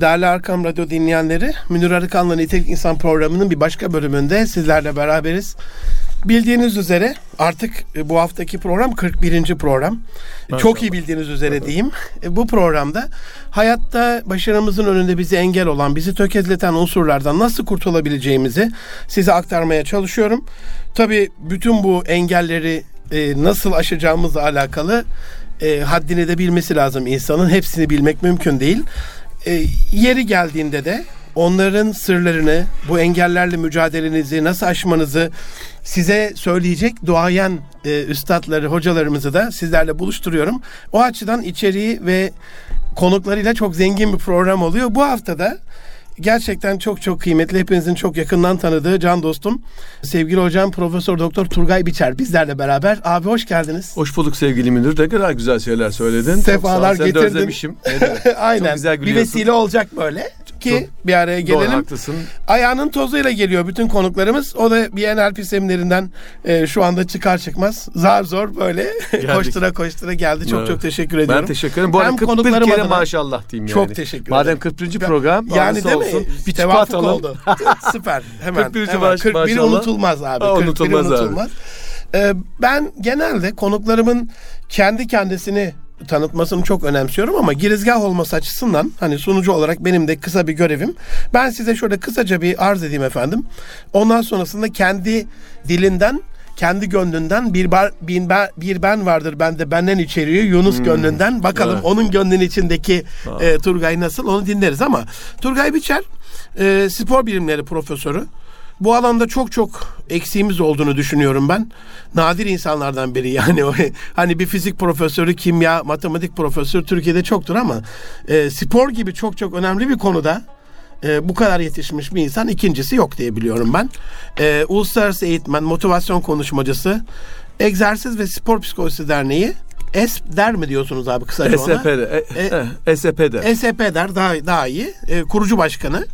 Değerli Arkam Radyo dinleyenleri, Münir Arıkan'la Nitelik İnsan programının bir başka bölümünde sizlerle beraberiz. Bildiğiniz üzere artık e, bu haftaki program 41. program. Maşallah. Çok iyi bildiğiniz üzere evet. diyeyim. E, bu programda hayatta başarımızın önünde bizi engel olan, bizi tökezleten unsurlardan nasıl kurtulabileceğimizi size aktarmaya çalışıyorum. Tabii bütün bu engelleri e, nasıl aşacağımızla alakalı haddini de bilmesi lazım insanın. Hepsini bilmek mümkün değil. Yeri geldiğinde de onların sırlarını, bu engellerle mücadelenizi nasıl aşmanızı size söyleyecek duayen e, üstadları, hocalarımızı da sizlerle buluşturuyorum. O açıdan içeriği ve konuklarıyla çok zengin bir program oluyor. Bu haftada gerçekten çok çok kıymetli hepinizin çok yakından tanıdığı can dostum sevgili hocam Profesör Doktor Turgay Biçer bizlerle beraber. Abi hoş geldiniz. Hoş bulduk sevgili Münir. Ne kadar güzel şeyler söyledin. Sefalar getirdin. Özlemişim. Aynen. Çok güzel Bir vesile olacak böyle ki Çok bir araya gelelim. Doğru haklısın. Ayağının tozuyla geliyor bütün konuklarımız. O da bir NLP seminerinden e, şu anda çıkar çıkmaz zar zor böyle koştura koştura geldi. Çok evet. çok teşekkür ediyorum. Ben teşekkür ederim. Bu arada 41 kere adına, maşallah diyeyim yani. Çok teşekkür ederim. Madem 41. program yani değil olsun. mi? Bir çipa atalım. oldu. Süper. Hemen. 41. Hemen. 41 maşallah. unutulmaz abi. Aa, unutulmaz, unutulmaz abi. Ee, ben genelde konuklarımın kendi kendisini tanıtmasını çok önemsiyorum ama girizgah olması açısından hani sunucu olarak benim de kısa bir görevim. Ben size şöyle kısaca bir arz edeyim efendim. Ondan sonrasında kendi dilinden kendi gönlünden bir, bar, bir, ben, bir ben vardır bende benden içeriyor Yunus hmm. gönlünden bakalım evet. onun gönlünün içindeki e, Turgay nasıl onu dinleriz ama Turgay Biçer e, spor bilimleri profesörü bu alanda çok çok eksiğimiz olduğunu düşünüyorum ben. Nadir insanlardan biri yani hani bir fizik profesörü, kimya, matematik profesörü Türkiye'de çoktur ama e, spor gibi çok çok önemli bir konuda e, bu kadar yetişmiş bir insan ikincisi yok diye biliyorum ben. E, Uluslararası Eğitmen, Motivasyon Konuşmacısı, Egzersiz ve Spor Psikolojisi Derneği Es der mi diyorsunuz abi kısaca ona? SP'de. E, e, SP der. SP der daha, daha iyi. E, kurucu başkanı.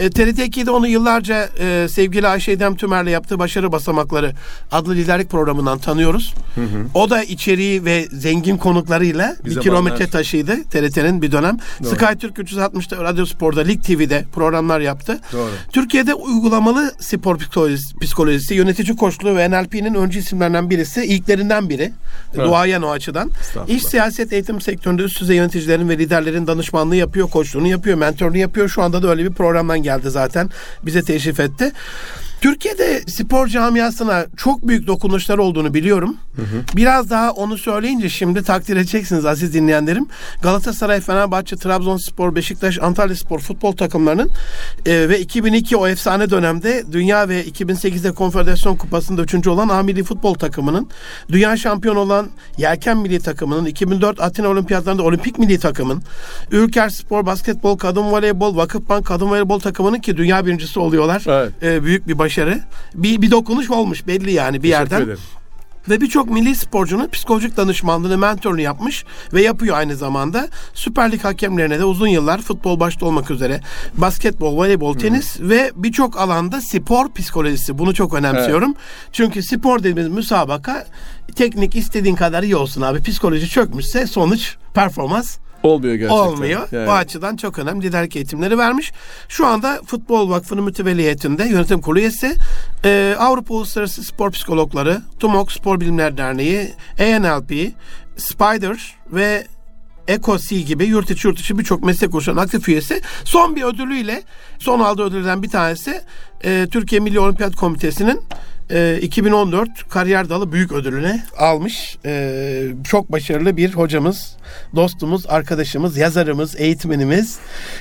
E, TRT 2'de onu yıllarca e, sevgili Ayşe Edem Tümer'le yaptığı Başarı Basamakları adlı liderlik programından tanıyoruz. Hı hı. O da içeriği ve zengin konuklarıyla bir, bir kilometre taşıydı TRT'nin bir dönem. Doğru. Sky Türk 360'da Radyo Spor'da Lig TV'de programlar yaptı. Doğru. Türkiye'de uygulamalı spor psikolojisi, psikolojisi yönetici koçluğu ve NLP'nin öncü isimlerinden birisi, ilklerinden biri. Evet. Duayen o açıdan. İş siyaset eğitim sektöründe üst düzey yöneticilerin ve liderlerin danışmanlığı yapıyor, koçluğunu yapıyor, mentorluğunu yapıyor. Şu anda da öyle bir programdan geldi zaten. Bize teşrif etti. Türkiye'de spor camiasına çok büyük dokunuşlar olduğunu biliyorum. Hı hı. Biraz daha onu söyleyince şimdi takdir edeceksiniz aziz dinleyenlerim. Galatasaray, Fenerbahçe, Trabzonspor, Beşiktaş, Antalya Spor futbol takımlarının e, ve 2002 o efsane dönemde Dünya ve 2008'de Konfederasyon Kupası'nda üçüncü olan A Milli Futbol takımının, dünya şampiyon olan Yelken Milli takımının, 2004 Atina Olimpiyatlarında Olimpik Milli takımın, Ülker Spor, Basketbol, Kadın Voleybol, Vakıfbank Kadın Voleybol takımının ki dünya birincisi oluyorlar. Evet. E, büyük bir başarı başarı. Bir, bir dokunuş olmuş belli yani bir yerden. Ederim. Ve birçok milli sporcunun psikolojik danışmanlığını, mentorunu yapmış ve yapıyor aynı zamanda. Süper Lig hakemlerine de uzun yıllar futbol başta olmak üzere basketbol, voleybol, tenis hmm. ve birçok alanda spor psikolojisi. Bunu çok önemsiyorum. Evet. Çünkü spor dediğimiz müsabaka teknik istediğin kadar iyi olsun abi. Psikoloji çökmüşse sonuç, performans Olmuyor gerçekten. Olmuyor. Yani. Bu açıdan çok önemli liderlik eğitimleri vermiş. Şu anda Futbol Vakfı'nın mütevelliyetinde yönetim kurulu üyesi e, Avrupa Uluslararası Spor Psikologları, TUMOK Spor Bilimler Derneği, ANLP, Spider ve ECOC gibi yurt içi yurt içi birçok meslek kuruluşunun aktif üyesi. Son bir ödülüyle, son aldığı ödüllerden bir tanesi e, Türkiye Milli Olimpiyat Komitesi'nin e, 2014 kariyer dalı büyük ödülüne almış. E, çok başarılı bir hocamız, dostumuz, arkadaşımız, yazarımız, eğitmenimiz.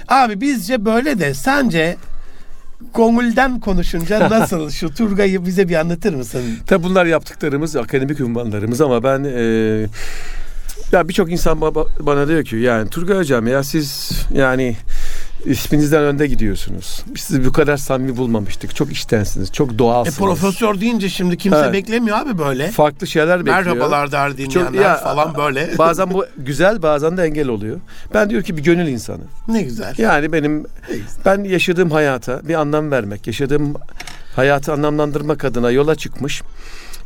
Abi bizce böyle de sence Gongul'den konuşunca nasıl şu Turgay'ı bize bir anlatır mısın? Tabi bunlar yaptıklarımız akademik ünvanlarımız ama ben e, ya birçok insan bana diyor ki yani Turgay hocam ya siz yani isminizden önde gidiyorsunuz. Biz sizi bu kadar samimi bulmamıştık. Çok iştensiniz. Çok doğalsınız. E profesör deyince şimdi kimse evet. beklemiyor abi böyle. Farklı şeyler bekliyor. Merhabalar der dinleyenler ya, falan böyle. Bazen bu güzel bazen de engel oluyor. Ben diyor ki bir gönül insanı. Ne güzel. Yani benim ben yaşadığım hayata bir anlam vermek, yaşadığım hayatı anlamlandırmak adına yola çıkmış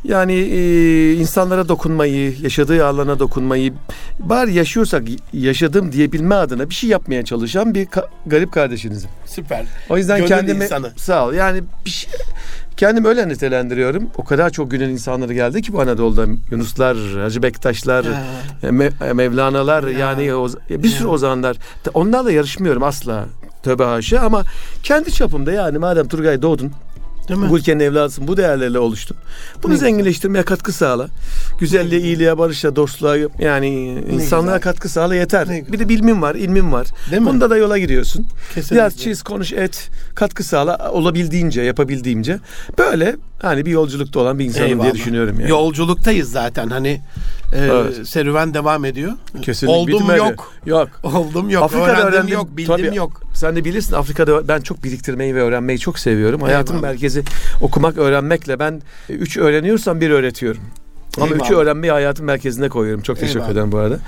Yani e, insanlara dokunmayı, yaşadığı alana dokunmayı, bari yaşıyorsak yaşadım diyebilme adına bir şey yapmaya çalışan bir ka- garip kardeşinizim. Süper. O yüzden Gönül kendimi insanı. sağ ol. Yani bir şey kendimi öyle nitelendiriyorum. O kadar çok günün insanları geldi ki bu Anadolu'da. Yunuslar, Hacı Bektaşlar, Ha. Me- Mevlana'lar Ya. yani oz- bir sürü Ya. ozanlar. Onlarla yarışmıyorum asla. Tövbe haşa ama kendi çapımda yani madem Turgay doğdun Değil mi? bu ülkenin evladısın, bu değerlerle oluştun. Bunu Ne zenginleştirmeye katkı sağla. Güzelliğe, iyiliğe, barışa, dostluğa yani insanlığa güzel. katkı sağla yeter. Ne. Bir de bilmin var, ilmin var. Değil mi? Bunda da yola giriyorsun. Kesinlikle. Biraz çiz, konuş, et, katkı sağla olabildiğince, yapabildiğimce. Böyle hani bir yolculukta olan bir insanım diye Eyvallah. düşünüyorum yani. Yolculuktayız zaten hani e, Evet. serüven devam ediyor. Kesinlikle Oldum bitmedi. yok. Yok. Oldum yok. Afrika'da öğrendim öğrendim. yok. Bildim Tabii. yok. Sen de bilirsin Afrika'da ben çok biriktirmeyi ve öğrenmeyi çok seviyorum. Hayatın Eyvallah. merkezi okumak, öğrenmekle ben üç öğreniyorsam bir öğretiyorum. Ama Eyvallah. üçü öğrenmeyi hayatın merkezine koyuyorum. Çok teşekkür Eyvallah. ederim bu arada.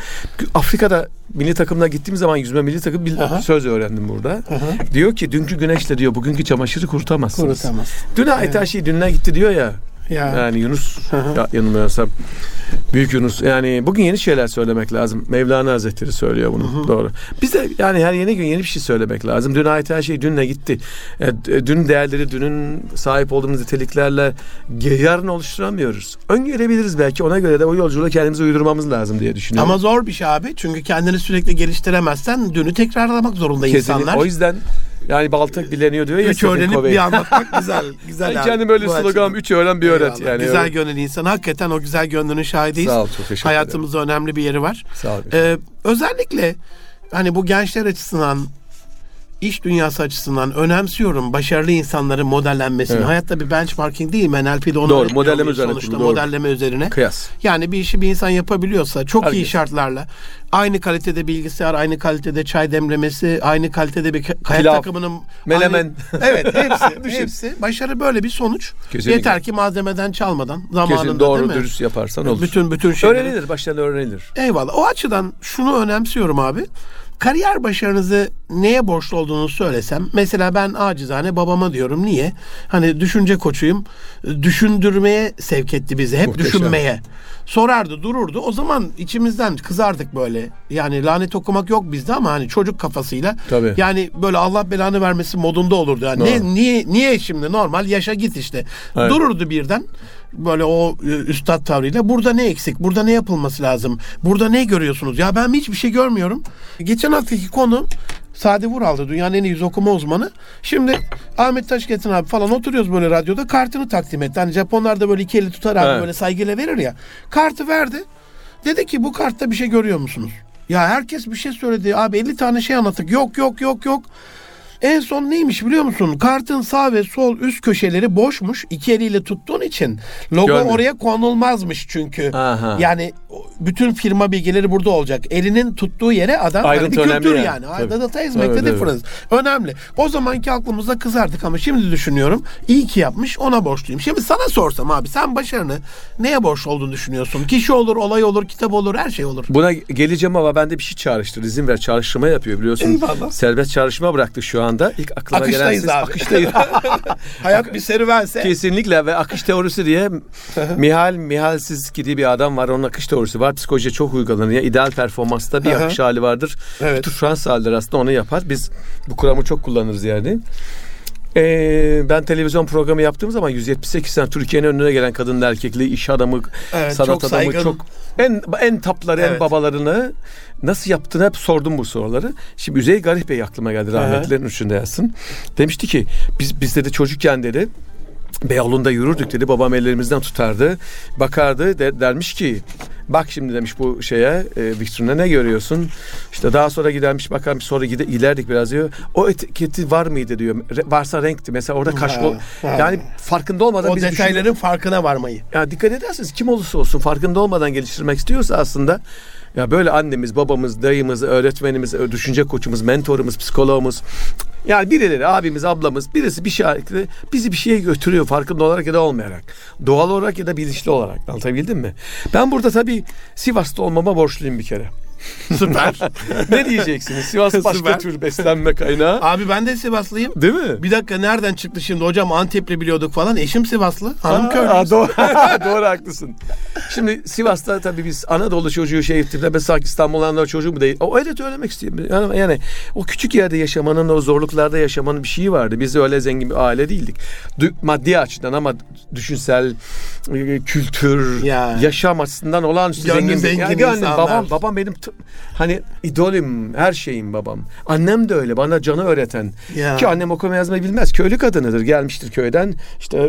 Afrika'da milli takımına gittiğim zaman yüzme milli takım bir Aha. söz öğrendim burada. Diyor ki dünkü güneşle diyor bugünkü çamaşırı kurutamazsınız. Kurutamaz. Dün her şey dününe gitti diyor ya. Ya. Yani Yunus Hı hı. ya, yanılmıyorsam Büyük Yunus. Yani bugün yeni şeyler söylemek lazım. Mevlana Hazretleri söylüyor bunu. Doğru. Biz de yani her yeni gün yeni bir şey söylemek lazım. Dün ait her şey dünle gitti. E, d- dün değerleri, dünün sahip olduğumuz niteliklerle yarın oluşturamıyoruz. Öngörebiliriz belki. Ona göre de o yolculuğa kendimizi uydurmamız lazım diye düşünüyorum. Ama zor bir şey abi. Çünkü kendini sürekli geliştiremezsen dünü tekrarlamak zorunda Kesinlikle. insanlar. O yüzden yani balta bileniyor diyor ya. Üç öğrenip Covey. bir anlatmak güzel. güzel Ben abi. kendim öyle Bu sloganım. Üç öğren bir öğret. Eyvallah. Yani güzel öyle. gönüllü insan. Hakikaten o güzel gönlünün şahidiyiz. Sağ ol. Çok teşekkür ederim. Hayatımızda önemli bir yeri var. Sağ ol. Ee, özellikle hani bu gençler açısından iş dünyası açısından önemsiyorum başarılı insanların modellenmesini. Evet. Hayatta bir benchmarking değil mi? NLP'de onu Doğru, modelleme üzerine sonuçta doğru. modelleme üzerine. Kıyas. Yani bir işi bir insan yapabiliyorsa çok iyi Herkes. şartlarla aynı kalitede bilgisayar, aynı kalitede çay demlemesi, aynı kalitede bir ka- kayak Pilav, takımının menemen. Aynı- evet, hepsi, Düşün. hepsi. Başarı böyle bir sonuç. Kesinlikle. Yeter ki malzemeden çalmadan zamanında Kesin doğru değil mi? dürüst yaparsan olur. Bütün bütün şeyleri. Öğrenilir. Baştan öğrenilir. Eyvallah. O açıdan şunu önemsiyorum abi. Kariyer başarınızı neye borçlu olduğunu söylesem. Mesela ben acizane babama diyorum. Niye? Hani düşünce koçuyum. Düşündürmeye sevk etti bizi. Hep Muhteşem. düşünmeye. Sorardı, dururdu. O zaman içimizden kızardık böyle. Yani lanet okumak yok bizde ama hani çocuk kafasıyla. Tabii. Yani böyle Allah belanı vermesi modunda olurdu. Yani Doğru. ne, niye niye şimdi normal yaşa git işte. Evet. Dururdu birden böyle o e, üstad tavrıyla burada ne eksik burada ne yapılması lazım burada ne görüyorsunuz ya ben hiçbir şey görmüyorum geçen haftaki konu Sade Vural'dı dünyanın en iyi yüz okuma uzmanı. Şimdi Ahmet Taşketin abi falan oturuyoruz böyle radyoda kartını takdim etti. Hani Japonlar da böyle iki eli tutar abi Evet. böyle saygıyla verir ya. Kartı verdi. Dedi ki bu kartta bir şey görüyor musunuz? Ya herkes bir şey söyledi. Abi 50 tane şey anlattık. Yok yok yok yok. En son neymiş biliyor musun? Kartın sağ ve sol üst köşeleri boşmuş. İki eliyle tuttuğun için logo Görmedim. oraya konulmazmış çünkü. Aha. Yani bütün firma bilgileri burada olacak. Elinin tuttuğu yere adam hani Ayrıntı bir önemli kültür yani. yani. Tabii. Data is make the difference. Önemli. O zamanki aklımızda kızardık ama şimdi düşünüyorum. İyi ki yapmış ona borçluyum. Şimdi sana sorsam abi sen başarını neye borçlu olduğunu düşünüyorsun? Kişi olur, olay olur, kitap olur, her şey olur. Buna geleceğim ama bende bir şey çağrıştır. İzin ver. Çağrıştırma yapıyor biliyorsun. Eyvallah. Serbest çağrışma bıraktık şu anda. İlk aklıma Akıştayız gelen abi. akıştayız. Hayat bir serüvense. Kesinlikle ve akış teorisi diye Mihal Mihalsiz gibi bir adam var. Onun akış teorisi var. Psikolojiye çok uygulanıyor. İdeal performansta bir akış hali vardır. Evet. Bütün Fransız halleri aslında onu yapar. Biz bu kuramı çok kullanırız yani. Ee, ben televizyon programı yaptığım zaman 178 sene Türkiye'nin önüne gelen kadın erkekli iş adamı, Evet, sanat çok adamı saygın. çok en en tapları, en Evet. babalarını nasıl yaptığını hep sordum bu soruları. Şimdi Üzey Garip Bey aklıma geldi rahmetlilerin üçünde yazsın. Demişti ki biz biz dedi çocukken dedi Beyoğlu'nda yürürdük dedi. Babam ellerimizden tutardı. Bakardı de- dermiş ki bak şimdi demiş bu şeye e, vitrine ne görüyorsun? İşte daha sonra gidermiş bakarmış sonra gide, ilerdik biraz diyor. O etiketi var mıydı diyor. Re- varsa renkti. Mesela orada kaş Ha, ha. yani farkında olmadan O biz detayların farkına varmayı. ya dikkat ederseniz kim olursa olsun farkında olmadan geliştirmek istiyorsa aslında ya böyle annemiz, babamız, dayımız, öğretmenimiz, düşünce koçumuz, mentorumuz, psikologumuz yani birileri, abimiz, ablamız birisi bir şey bizi bir şeye götürüyor farkında olarak ya da olmayarak. Doğal olarak ya da bilinçli olarak. Anlatabildim mi? Ben burada tabii Sivas'ta olmama borçluyum bir kere. Süper. ne diyeceksiniz? Sivas başka Süper. tür beslenme kaynağı. Abi ben de Sivaslıyım. Değil mi? Bir dakika nereden çıktı şimdi hocam Antepli biliyorduk falan. Eşim Sivaslı. Hanım köylü. doğru, doğru haklısın. Şimdi Sivas'ta tabii biz Anadolu çocuğu şey ettiğimde ben sanki İstanbul'dan çocuğu mu değil. O öyle söylemek istiyorum. Yani, yani o küçük yerde yaşamanın, o zorluklarda yaşamanın bir şeyi vardı. Biz öyle zengin bir aile değildik. Du- maddi açıdan ama düşünsel, e, kültür, Ya. yaşam açısından olağanüstü Gönlü zengin. zengin Yani gönlüm, insanlar. babam, babam benim hani idolüm, her şeyim babam. Annem de öyle bana canı öğreten. Ya. Ki annem okuma yazmayı bilmez. Köylü kadınıdır. Gelmiştir köyden. İşte e,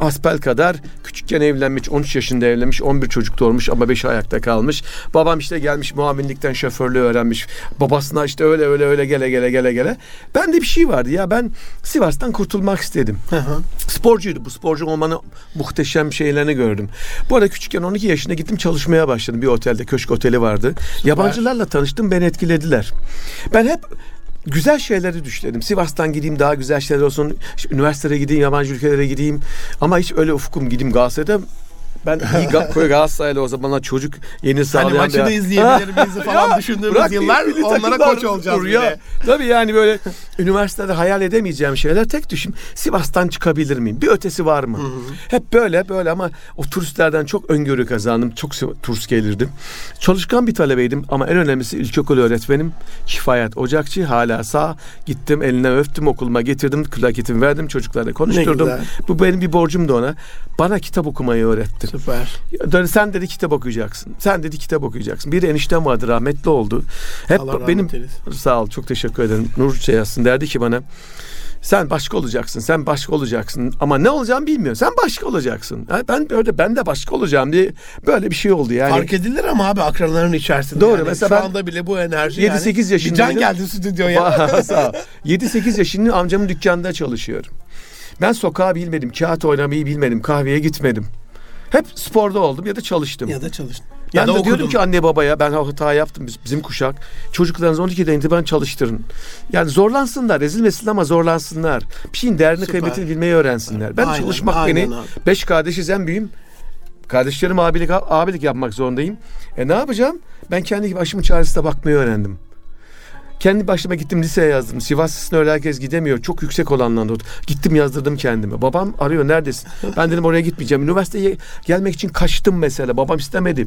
asbel kadar küçükken evlenmiş. 13 yaşında evlenmiş. 11 çocuk doğurmuş ama 5 ayakta kalmış. Babam işte gelmiş muavinlikten şoförlüğü öğrenmiş. Babasına işte öyle öyle öyle gele gele gele gele. Bende bir şey vardı ya ben Sivas'tan kurtulmak istedim. Hı hı. Sporcuydu. Bu sporcu olmanın muhteşem şeylerini gördüm. Bu arada küçükken 12 yaşında gittim çalışmaya başladım. Bir otelde, köşk oteli vardı. Yabancılarla tanıştım, beni etkilediler. Ben hep güzel şeyleri düşledim. Sivas'tan gideyim daha güzel şeyler olsun. Üniversiteye gideyim, yabancı ülkelere gideyim. Ama hiç öyle ufkum gideyim Galatasaray'da ben iyi Ga- Galatasaraylı o zamanlar çocuk yeni Hani sağlayan maçı bir- da izleyebilir falan Ya, düşündüğümüz bırak yıllar onlara koç olacağız ya. de. Tabii yani böyle üniversitede hayal edemeyeceğim şeyler tek düşün. Sivas'tan çıkabilir miyim? Bir ötesi var mı? Hep böyle böyle ama o turistlerden çok öngörü kazandım. Çok turist gelirdim. Çalışkan bir talebeydim ama en önemlisi ilkokul öğretmenim. Kifayet Ocakçı hala sağ. Gittim eline öptüm okuluma getirdim. Plaketimi verdim çocuklarla konuşturdum. Bu benim bir borcum da ona. Bana kitap okumayı öğretti. Süper. Dedi, sen dedi kitap okuyacaksın. Sen dedi kitap okuyacaksın. Bir eniştem vardı rahmetli oldu. Hep Allah benim eylesin. sağ ol çok teşekkür ederim. Nur şey yazsın derdi ki bana sen başka olacaksın. Sen başka olacaksın. Ama ne olacağını bilmiyorsun. Sen başka olacaksın. Ha, Ben böyle ben de başka olacağım diye böyle bir şey oldu yani. Fark edilir ama abi akranların içerisinde. Doğru, Yani mesela Şu anda bile bu enerji 7-8 yani. Bir yaşındaydım. can geldi stüdyoya. Sağ ol. 7-8 yaşında amcamın dükkanında çalışıyorum. Ben sokağı bilmedim, kağıt oynamayı bilmedim, kahveye gitmedim. Hep sporda oldum ya da çalıştım. ya da çalıştın. Ben Ya da de diyordum okudun. ki anne babaya ben hata yaptım biz- bizim kuşak. Çocuklarınızı 12'den itibaren çalıştırın. Yani zorlansınlar, ezilmesin ama zorlansınlar. Bir şeyin değerini Süper. kıymetini bilmeyi öğrensinler. Ben Aynen, çalışmak aynen beni abi. beş kardeşiz en büyüğüm. Kardeşlerim abilik, abilik yapmak zorundayım. E ne yapacağım? Ben kendi başımın çaresine bakmayı öğrendim. Kendi başıma gittim liseye yazdım. Sivas Lisesi'ne öyle herkes gidemiyor. Çok yüksek olanlardan. Gittim yazdırdım kendime. Babam arıyor neredesin? Ben dedim oraya gitmeyeceğim. Üniversiteye gelmek için kaçtım mesela. Babam istemedi.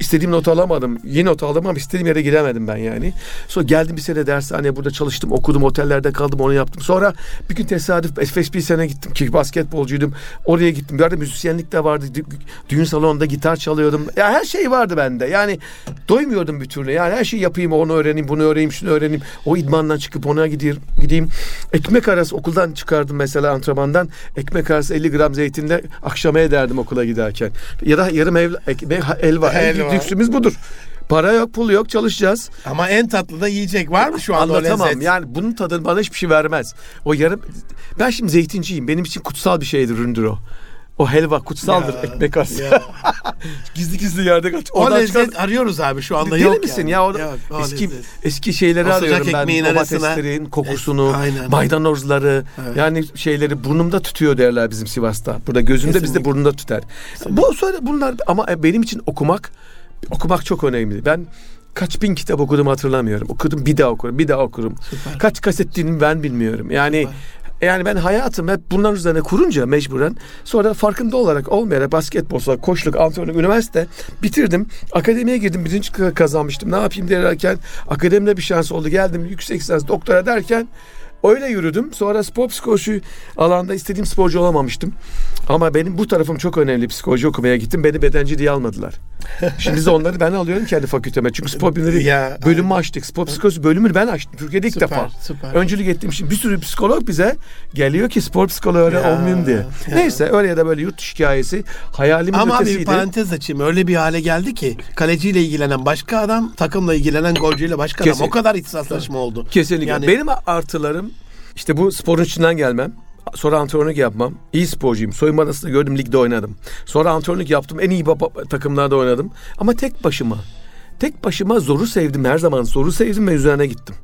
İstediğim not alamadım. Yeni not aldım ama istediğim yere gidemedim ben yani. Sonra geldim bir sene dershaneye burada çalıştım. Okudum otellerde kaldım onu yaptım. Sonra bir gün tesadüf bir sene gittim ki basketbolcuydum. Oraya gittim. Bir arada müzisyenlik de vardı. Dü- Düğün salonunda gitar çalıyordum. Ya her şey vardı bende. Yani doymuyordum bir türlü. Yani her şeyi yapayım onu öğreneyim bunu öğreneyim şunu öğreneyim. O idmandan çıkıp ona gideyim. gideyim. Ekmek arası okuldan çıkardım mesela antrenmandan. Ekmek arası 50 gram zeytinle akşama ederdim okula giderken. Ya da yarım ev, ekmek, elva. En Helva. lüksümüz budur. Para yok, pul yok, çalışacağız. Ama en tatlı da yiyecek var mı şu anda o Anlatamam. lezzet? Yani bunun tadını bana hiçbir şey vermez. O yarım... Ben şimdi zeytinciyim. Benim için kutsal bir şeydir üründür o. O helva kutsaldır Ya, ekmek arası. ya. gizli gizli yerde kaç. O lezzet çıkan- arıyoruz abi şu anda Deli yok misin yani. ya? O, Yok, o eski lezzet. eski şeyleri O arıyorum ben. Domateslerin kokusunu, Es- maydanozları, Evet. yani şeyleri burnumda tutuyor derler bizim Sivas'ta. Burada gözümde bizde Kesinlikle. burnunda tutar. Bu söyle bunlar ama benim için okumak okumak çok önemli. Ben kaç bin kitap okudum hatırlamıyorum. Okudum bir daha okurum, bir daha okurum. Süper. Kaç kaset dinledim ben bilmiyorum. Yani yani ben hayatım hep bunların üzerine kurunca mecburen sonra farkında olarak olmayarak basketbol, koçluk, antrenörlük, üniversite bitirdim. Akademiye girdim. Birinci kazanmıştım. Ne yapayım derken akademide bir şans oldu. Geldim yüksek lisans doktora derken öyle yürüdüm. Sonra spor psikoloji alanda istediğim sporcu olamamıştım. Ama benim bu tarafım çok önemli. Psikoloji okumaya gittim. Beni bedenci diye almadılar. Şimdi de onları ben alıyorum kendi fakülteme. Çünkü spor bilimleri Ya, bölümü açtık. Spor psikolojisi bölümünü ben açtım. Türkiye'de ilk Süper, defa. süper. Öncülük ettiğim için bir sürü psikolog bize geliyor ki spor Ya, olmayayım diye. ya. Neyse öyle ya da böyle yurt dışı hikayesi hayalimin Ama abi bir ötesiydi. parantez açayım. Öyle bir hale geldi ki kaleciyle ilgilenen başka adam, takımla ilgilenen golcüyle başka adam. Kesin. O kadar ihtisaslaşma oldu. Kesinlikle. Yani- Benim artılarım işte bu sporun içinden gelmem. Sonra antrenörlük yapmam. İyi sporcuyum. Soyunma odasında gördüm ligde oynadım. Sonra antrenörlük yaptım. En iyi baba, takımlarda oynadım. Ama tek başıma. Tek başıma zoru sevdim her zaman. Zoru sevdim ve üzerine gittim.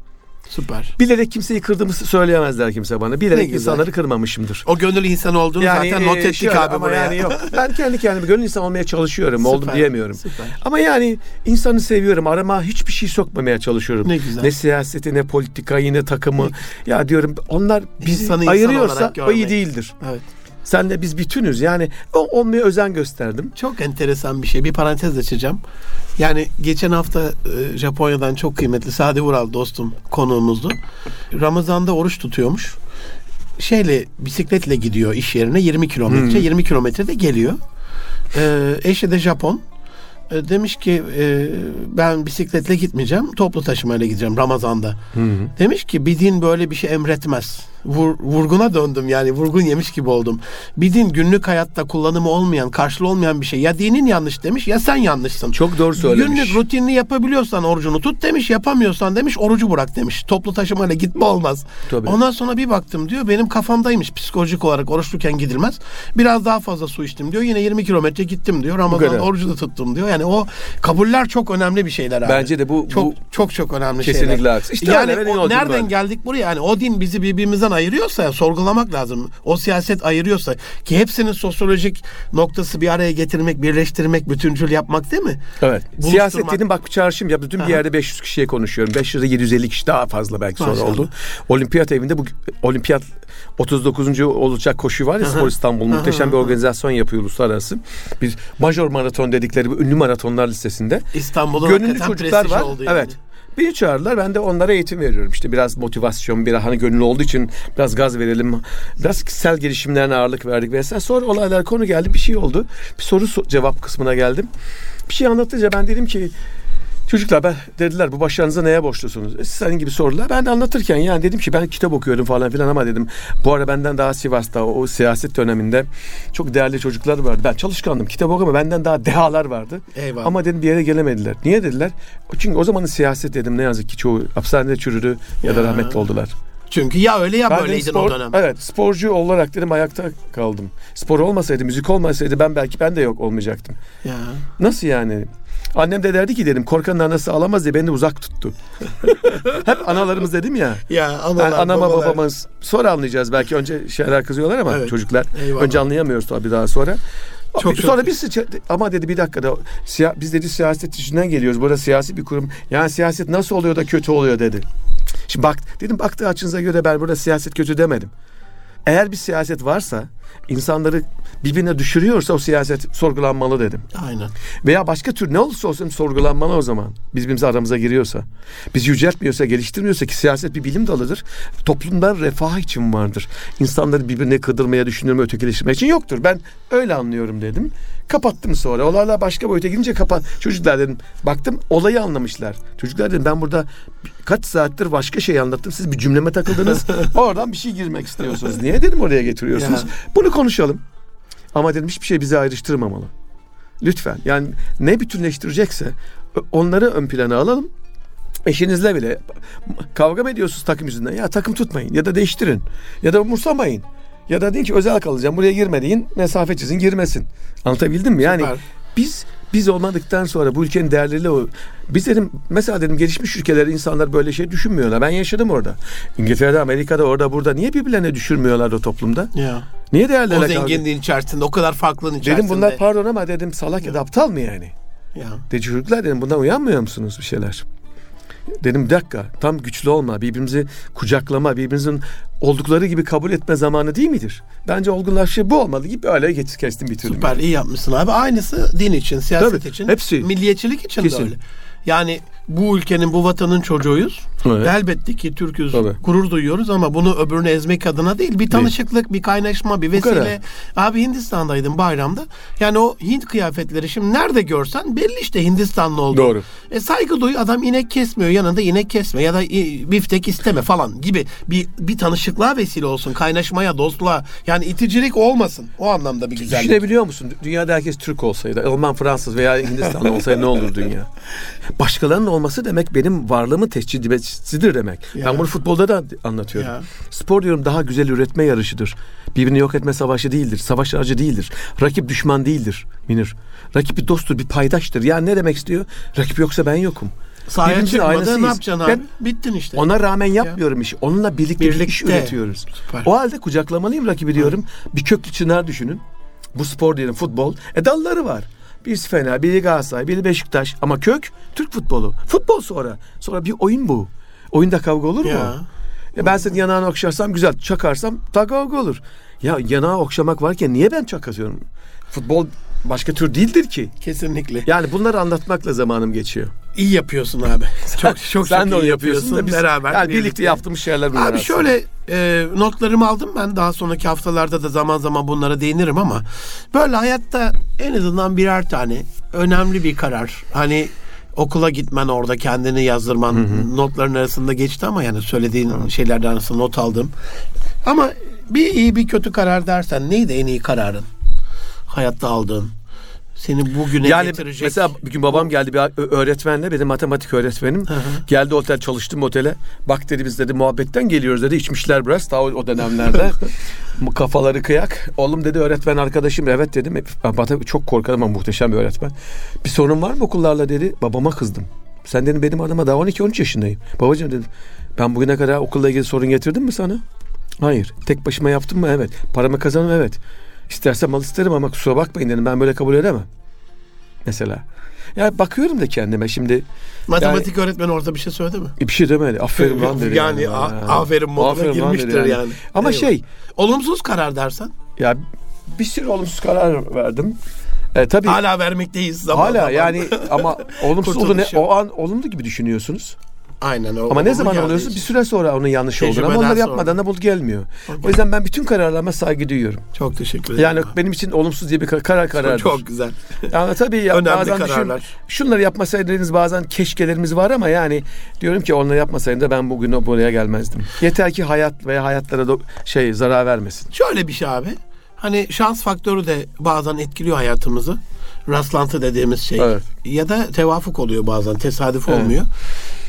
Süper. Bilerek kimseyi kırdığımı söyleyemezler kimse bana. Ne Bilerek insanları kırmamışımdır. O gönül insanı olduğunu zaten not e, ettik şöyle abi ama buraya. Yani yok. Ben kendi kendime gönül insan olmaya çalışıyorum. Oldum Süper, diyemiyorum. süper. Ama yani insanı seviyorum. Arama hiçbir şey sokmamaya çalışıyorum. Ne güzel. Ne siyaseti, ne politikayı, ne takımı. Ya diyorum onlar bizi İnsanı insan ayırıyorsa olarak o iyi değildir. Evet. Senle biz bütünüz. Yani o olmaya özen gösterdim. Çok enteresan bir şey. Bir parantez açacağım. Yani geçen hafta e, Japonya'dan çok kıymetli Sadi Vural dostum konuğumuzdu. Ramazan'da oruç tutuyormuş. Şeyle bisikletle gidiyor iş yerine 20 kilometre. 20 kilometrede geliyor. E, eşi de Japon. E, demiş ki e, ben bisikletle gitmeyeceğim. Toplu taşımayla gideceğim Ramazan'da. Demiş ki bir din böyle bir şey emretmez. Vur- vurguna döndüm yani vurgun yemiş gibi oldum. Bir din günlük hayatta kullanımı olmayan, karşılığı olmayan bir şey. Ya dinin yanlış demiş ya sen yanlışsın. Çok doğru söylemiş. Günlük rutinini yapabiliyorsan orucunu tut demiş, yapamıyorsan demiş orucu bırak demiş. Toplu taşımayla gitme olmaz. Tabii. Ondan sonra bir baktım diyor benim kafamdaymış psikolojik olarak oruçluyken gidilmez. Biraz daha fazla su içtim diyor. Yine 20 kilometre gittim diyor. Ramazan orucu da tuttum diyor. Yani o kabuller çok önemli bir şeyler abi. Bence de bu- çok bu- çok çok önemli Kesinlikle şeyler. haklısın. İşte yani ben o, nereden böyle. geldik buraya? Yani o din bizi birbirimizden ayırıyorsa sorgulamak lazım. O siyaset ayırıyorsa ki hepsinin sosyolojik noktası bir araya getirmek, birleştirmek, bütüncül yapmak değil mi? Evet. Siyaset dedim bak çağrışım yaptım. Dün bir Aha. yerde 500 kişiye konuşuyorum. 500'e 750 kişi daha fazla belki sonra Maşallah. oldu. Olimpiyat evinde bu olimpiyat 39. olacak koşu var ya Aha. Spor İstanbul muhteşem bir organizasyon yapıyor uluslararası. Bir major maraton dedikleri bu ünlü maratonlar listesinde. İstanbul'un Gönüllü çocuklar var. yani. Evet. Beni çağırdılar. Ben de onlara eğitim veriyorum. İşte biraz motivasyon, biraz hani gönüllü olduğu için biraz gaz verelim. Biraz kişisel gelişimlerine ağırlık verdik vesaire. Sonra olaylar konu geldi. Bir şey oldu. Bir soru so- cevap kısmına geldim. Bir şey anlatınca ben dedim ki Çocuklar ben dediler bu başarınıza neye borçlusunuz? E, senin gibi sorular. Ben de anlatırken yani dedim ki ben kitap okuyorum falan filan ama dedim bu ara benden daha Sivas'ta o, o siyaset döneminde çok değerli çocuklar vardı. Ben çalışkandım kitap okuma benden daha dehalar vardı. Eyvallah. Ama dedim bir yere gelemediler. Niye dediler? Çünkü o zamanın siyaset dedim ne yazık ki çoğu hapishanede çürüdü ya da Ya. rahmetli oldular. Çünkü ya öyle ya Ben böyleydin spor- o dönem. Evet sporcu olarak dedim ayakta kaldım. Spor olmasaydı müzik olmasaydı ben belki ben de yok olmayacaktım. Ya. Nasıl yani? Annem de derdi ki dedim korkanın anası alamaz diye beni uzak tuttu. Hep analarımız dedim ya. Ya analar, Yani anama babalar. babamız sonra anlayacağız belki önce şeyler kızıyorlar ama Evet. çocuklar Eyvallah. önce anlayamıyoruz tabii daha sonra. Çok, sonra çok. biz ama dedi bir dakika da siya, biz dedi siyaset içinden geliyoruz. Burada siyasi bir kurum. Yani siyaset nasıl oluyor da kötü oluyor dedi. Şimdi bak dedim baktığı açınıza göre ben burada siyaset kötü demedim. Eğer bir siyaset varsa insanları birbirine düşürüyorsa o siyaset sorgulanmalı dedim. Aynen. Veya başka tür ne olursa olsun sorgulanmalı o zaman. Biz birbirimize aramıza giriyorsa. Biz yüceltmiyorsa, geliştirmiyorsa ki siyaset bir bilim dalıdır. Toplumda refah için vardır. İnsanları birbirine kırdırmaya, düşünürme, ötekileştirmek için yoktur. Ben öyle anlıyorum dedim. Kapattım sonra. Olaylar başka boyuta gidince kapat. Çocuklar dedim. Baktım olayı anlamışlar. Çocuklar dedim ben burada kaç saattir başka şey anlattım. Siz bir cümleme takıldınız. Oradan bir şey girmek istiyorsunuz. Niye dedim oraya getiriyorsunuz? Ya. Bunu konuşalım. Ama dedim hiçbir şey bizi ayrıştırmamalı. Lütfen. Yani ne bütünleştirecekse onları ön plana alalım. Eşinizle bile kavga mı ediyorsunuz takım yüzünden? Ya takım tutmayın ya da değiştirin ya da umursamayın. Ya da deyin ki özel kalacağım buraya girme deyin mesafe çizin girmesin. Anlatabildim mi? Yani Süper. biz biz olmadıktan sonra bu ülkenin değerleri o. Biz dedim mesela dedim gelişmiş ülkeler insanlar böyle şey düşünmüyorlar. Ben yaşadım orada. İngiltere'de, Amerika'da, orada burada niye birbirlerine düşürmüyorlar o toplumda? Ya. Niye O değerlerle kavga- zenginliğin içerisinde, o kadar farklılığın içerisinde. Dedim bunlar pardon ama dedim salak ya da aptal mı yani? Ya. De çocuklar dedim bundan uyanmıyor musunuz bir şeyler? Dedim bir dakika tam güçlü olma birbirimizi kucaklama birbirimizin oldukları gibi kabul etme zamanı değil midir? Bence olgunlaşıyor bu olmalı gibi öyle geç kestim bitirdim. Süper iyi yapmışsın abi. Aynısı din için, siyaset Tabii, için, hepsi. milliyetçilik için Kesin. de öyle. Yani bu ülkenin, bu vatanın çocuğuyuz. Evet. Elbette ki Türk'üz, Tabii. gurur duyuyoruz ama bunu öbürünü ezmek adına değil. Bir tanışıklık, bir kaynaşma, bir vesile. Abi Hindistan'daydım bayramda. Yani o Hint kıyafetleri şimdi nerede görsen belli işte Hindistanlı oldu. Doğru. E saygı duy adam inek kesmiyor yanında inek kesme ya da i- biftek isteme falan gibi bir bir tanışıklığa vesile olsun kaynaşmaya dostluğa yani iticilik olmasın o anlamda bir güzellik. Düşünebiliyor musun? Dünyada herkes Türk olsaydı, Alman, Fransız veya Hindistanlı olsaydı ne olur dünya? Başkalarının olması demek benim varlığımı tescilsidir demek. Ya. Ben bunu futbolda da anlatıyorum. Ya. Spor diyorum daha güzel üretme yarışıdır. Birbirini yok etme savaşı değildir. Savaş aracı değildir. Rakip düşman değildir Minir. Rakip bir dosttur, bir paydaştır. Yani ne demek istiyor? Rakip yoksa ben yokum. Sahaya Birbirimizin çıkmadı aynasıyız. ne yapacaksın abi? Ben Bittin işte. ona rağmen yapmıyorum işi. Onunla birlikte, bir iş Birlikte. üretiyoruz. Süper. O halde kucaklamalıyım rakibi diyorum. Bir köklü çınar düşünün. Bu spor diyelim futbol. E dalları var. Birisi Fener, biri Galatasaray, biri Beşiktaş. Ama kök Türk futbolu. Futbol sonra. Sonra bir oyun bu. Oyunda kavga olur mu? Ya. Ya ben senin yanağını okşarsam güzel, çakarsam da kavga olur. Ya yanağı okşamak varken niye ben çakıyorum? Futbol başka tür değildir ki. Kesinlikle. Yani bunları anlatmakla zamanım geçiyor. İyi yapıyorsun abi. Çok çok Sen çok de onu iyi yapıyorsun da biz beraber. yani birlikte yaptığımız şeyler bunlar. Abi aslında. şöyle e, notlarımı aldım ben daha sonraki haftalarda da zaman zaman bunlara değinirim ama böyle hayatta en azından birer tane önemli bir karar. Hani okula gitmen orada kendini yazdırman notların arasında geçti ama yani söylediğin şeylerden arasında not aldım. Ama bir iyi bir kötü karar dersen neydi en iyi kararın? Hayatta aldığın. Seni bugüne Yani getirecek. mesela bir gün babam geldi bir öğretmenle benim matematik öğretmenim. Geldi otel çalıştım otele. Bak dedi biz dedi muhabbetten geliyoruz dedi içmişler biraz daha o, dönemlerde. Kafaları kıyak. Oğlum dedi öğretmen arkadaşım. Evet dedim. E, çok korkarım ama muhteşem bir öğretmen. Bir sorun var mı okullarla dedi. Babama kızdım. Sen dedim benim adıma daha 12-13 yaşındayım. Babacığım dedim ben bugüne kadar okulla ilgili sorun getirdim mi sana? Hayır. Tek başıma yaptım mı? Evet. Paramı kazandım evet İstersem mal isterim ama kusura bakmayın dedim ben böyle kabul edemem mesela. Ya bakıyorum da kendime şimdi Matematik öğretmeni orada bir şey söyledi mi? bir şey demedi. Aferin lan dedi. Yani a- aferin moduna Aferin girmiştir dedi yani. Ama Eyvallah. şey Olumsuz karar dersen ya bir sürü olumsuz karar verdim. E, tabii hala, hala vermekteyiz zaman zaman. yani ama olumsuz oldu ne o an olumlu gibi düşünüyorsunuz. Aynen o. Ama ne zaman oluyorsun? Bir süre sonra onun yanlış olduğunu ama Tecrübeden onları sonra. yapmadan da bu gelmiyor. O yüzden ben bütün kararlarıma saygı duyuyorum. Çok teşekkür ederim. Yani benim için olumsuz diye bir kar- karar karardır. çok güzel. Yani tabii ya Önemli bazen düşün, kararlar. şunları yapmasaydınız bazen keşkelerimiz var ama yani diyorum ki onları yapmasaydım da ben bugün buraya gelmezdim. Yeter ki hayat veya hayatlara do- şey zarar vermesin. Şöyle bir şey abi. Hani şans faktörü de bazen etkiliyor hayatımızı. Rastlantı dediğimiz şey. Evet. Ya da tevafuk oluyor bazen. Tesadüf Evet. olmuyor.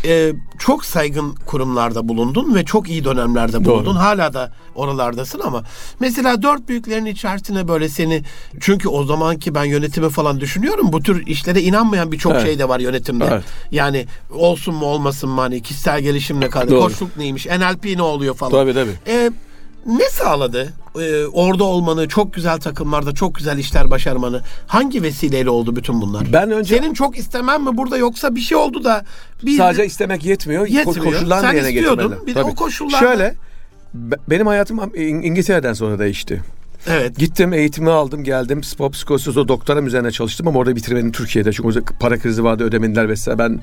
Ee, çok saygın kurumlarda bulundun ve çok iyi dönemlerde bulundun. Doğru. Hala da oralardasın ama mesela dört büyüklerin içerisine böyle seni çünkü o zamanki ben yönetimi falan düşünüyorum. Bu tür işlere inanmayan birçok Evet. şey de var yönetimde. Evet. Yani olsun mu olmasın mı hani kişisel gelişim ne kadar, Doğru. koçluk neymiş, NLP ne oluyor falan. Tabii tabii. Ee, ne sağladı ee, orada olmanı, çok güzel takımlarda çok güzel işler başarmanı? Hangi vesileyle oldu bütün bunlar? Ben önce Senin çok istemen mi burada yoksa bir şey oldu da biz sadece istemek yetmiyor. Yetmiyor. Koşullar Sen yerine istiyordun. Bir de o koşullarda- Şöyle be- benim hayatım İng- İngiltere'den sonra değişti. evet Gittim eğitimi aldım geldim spor psikolojisi o doktoram üzerine çalıştım ama orada bitirmedim Türkiye'de çünkü para krizi vardı ödemediler vesaire ben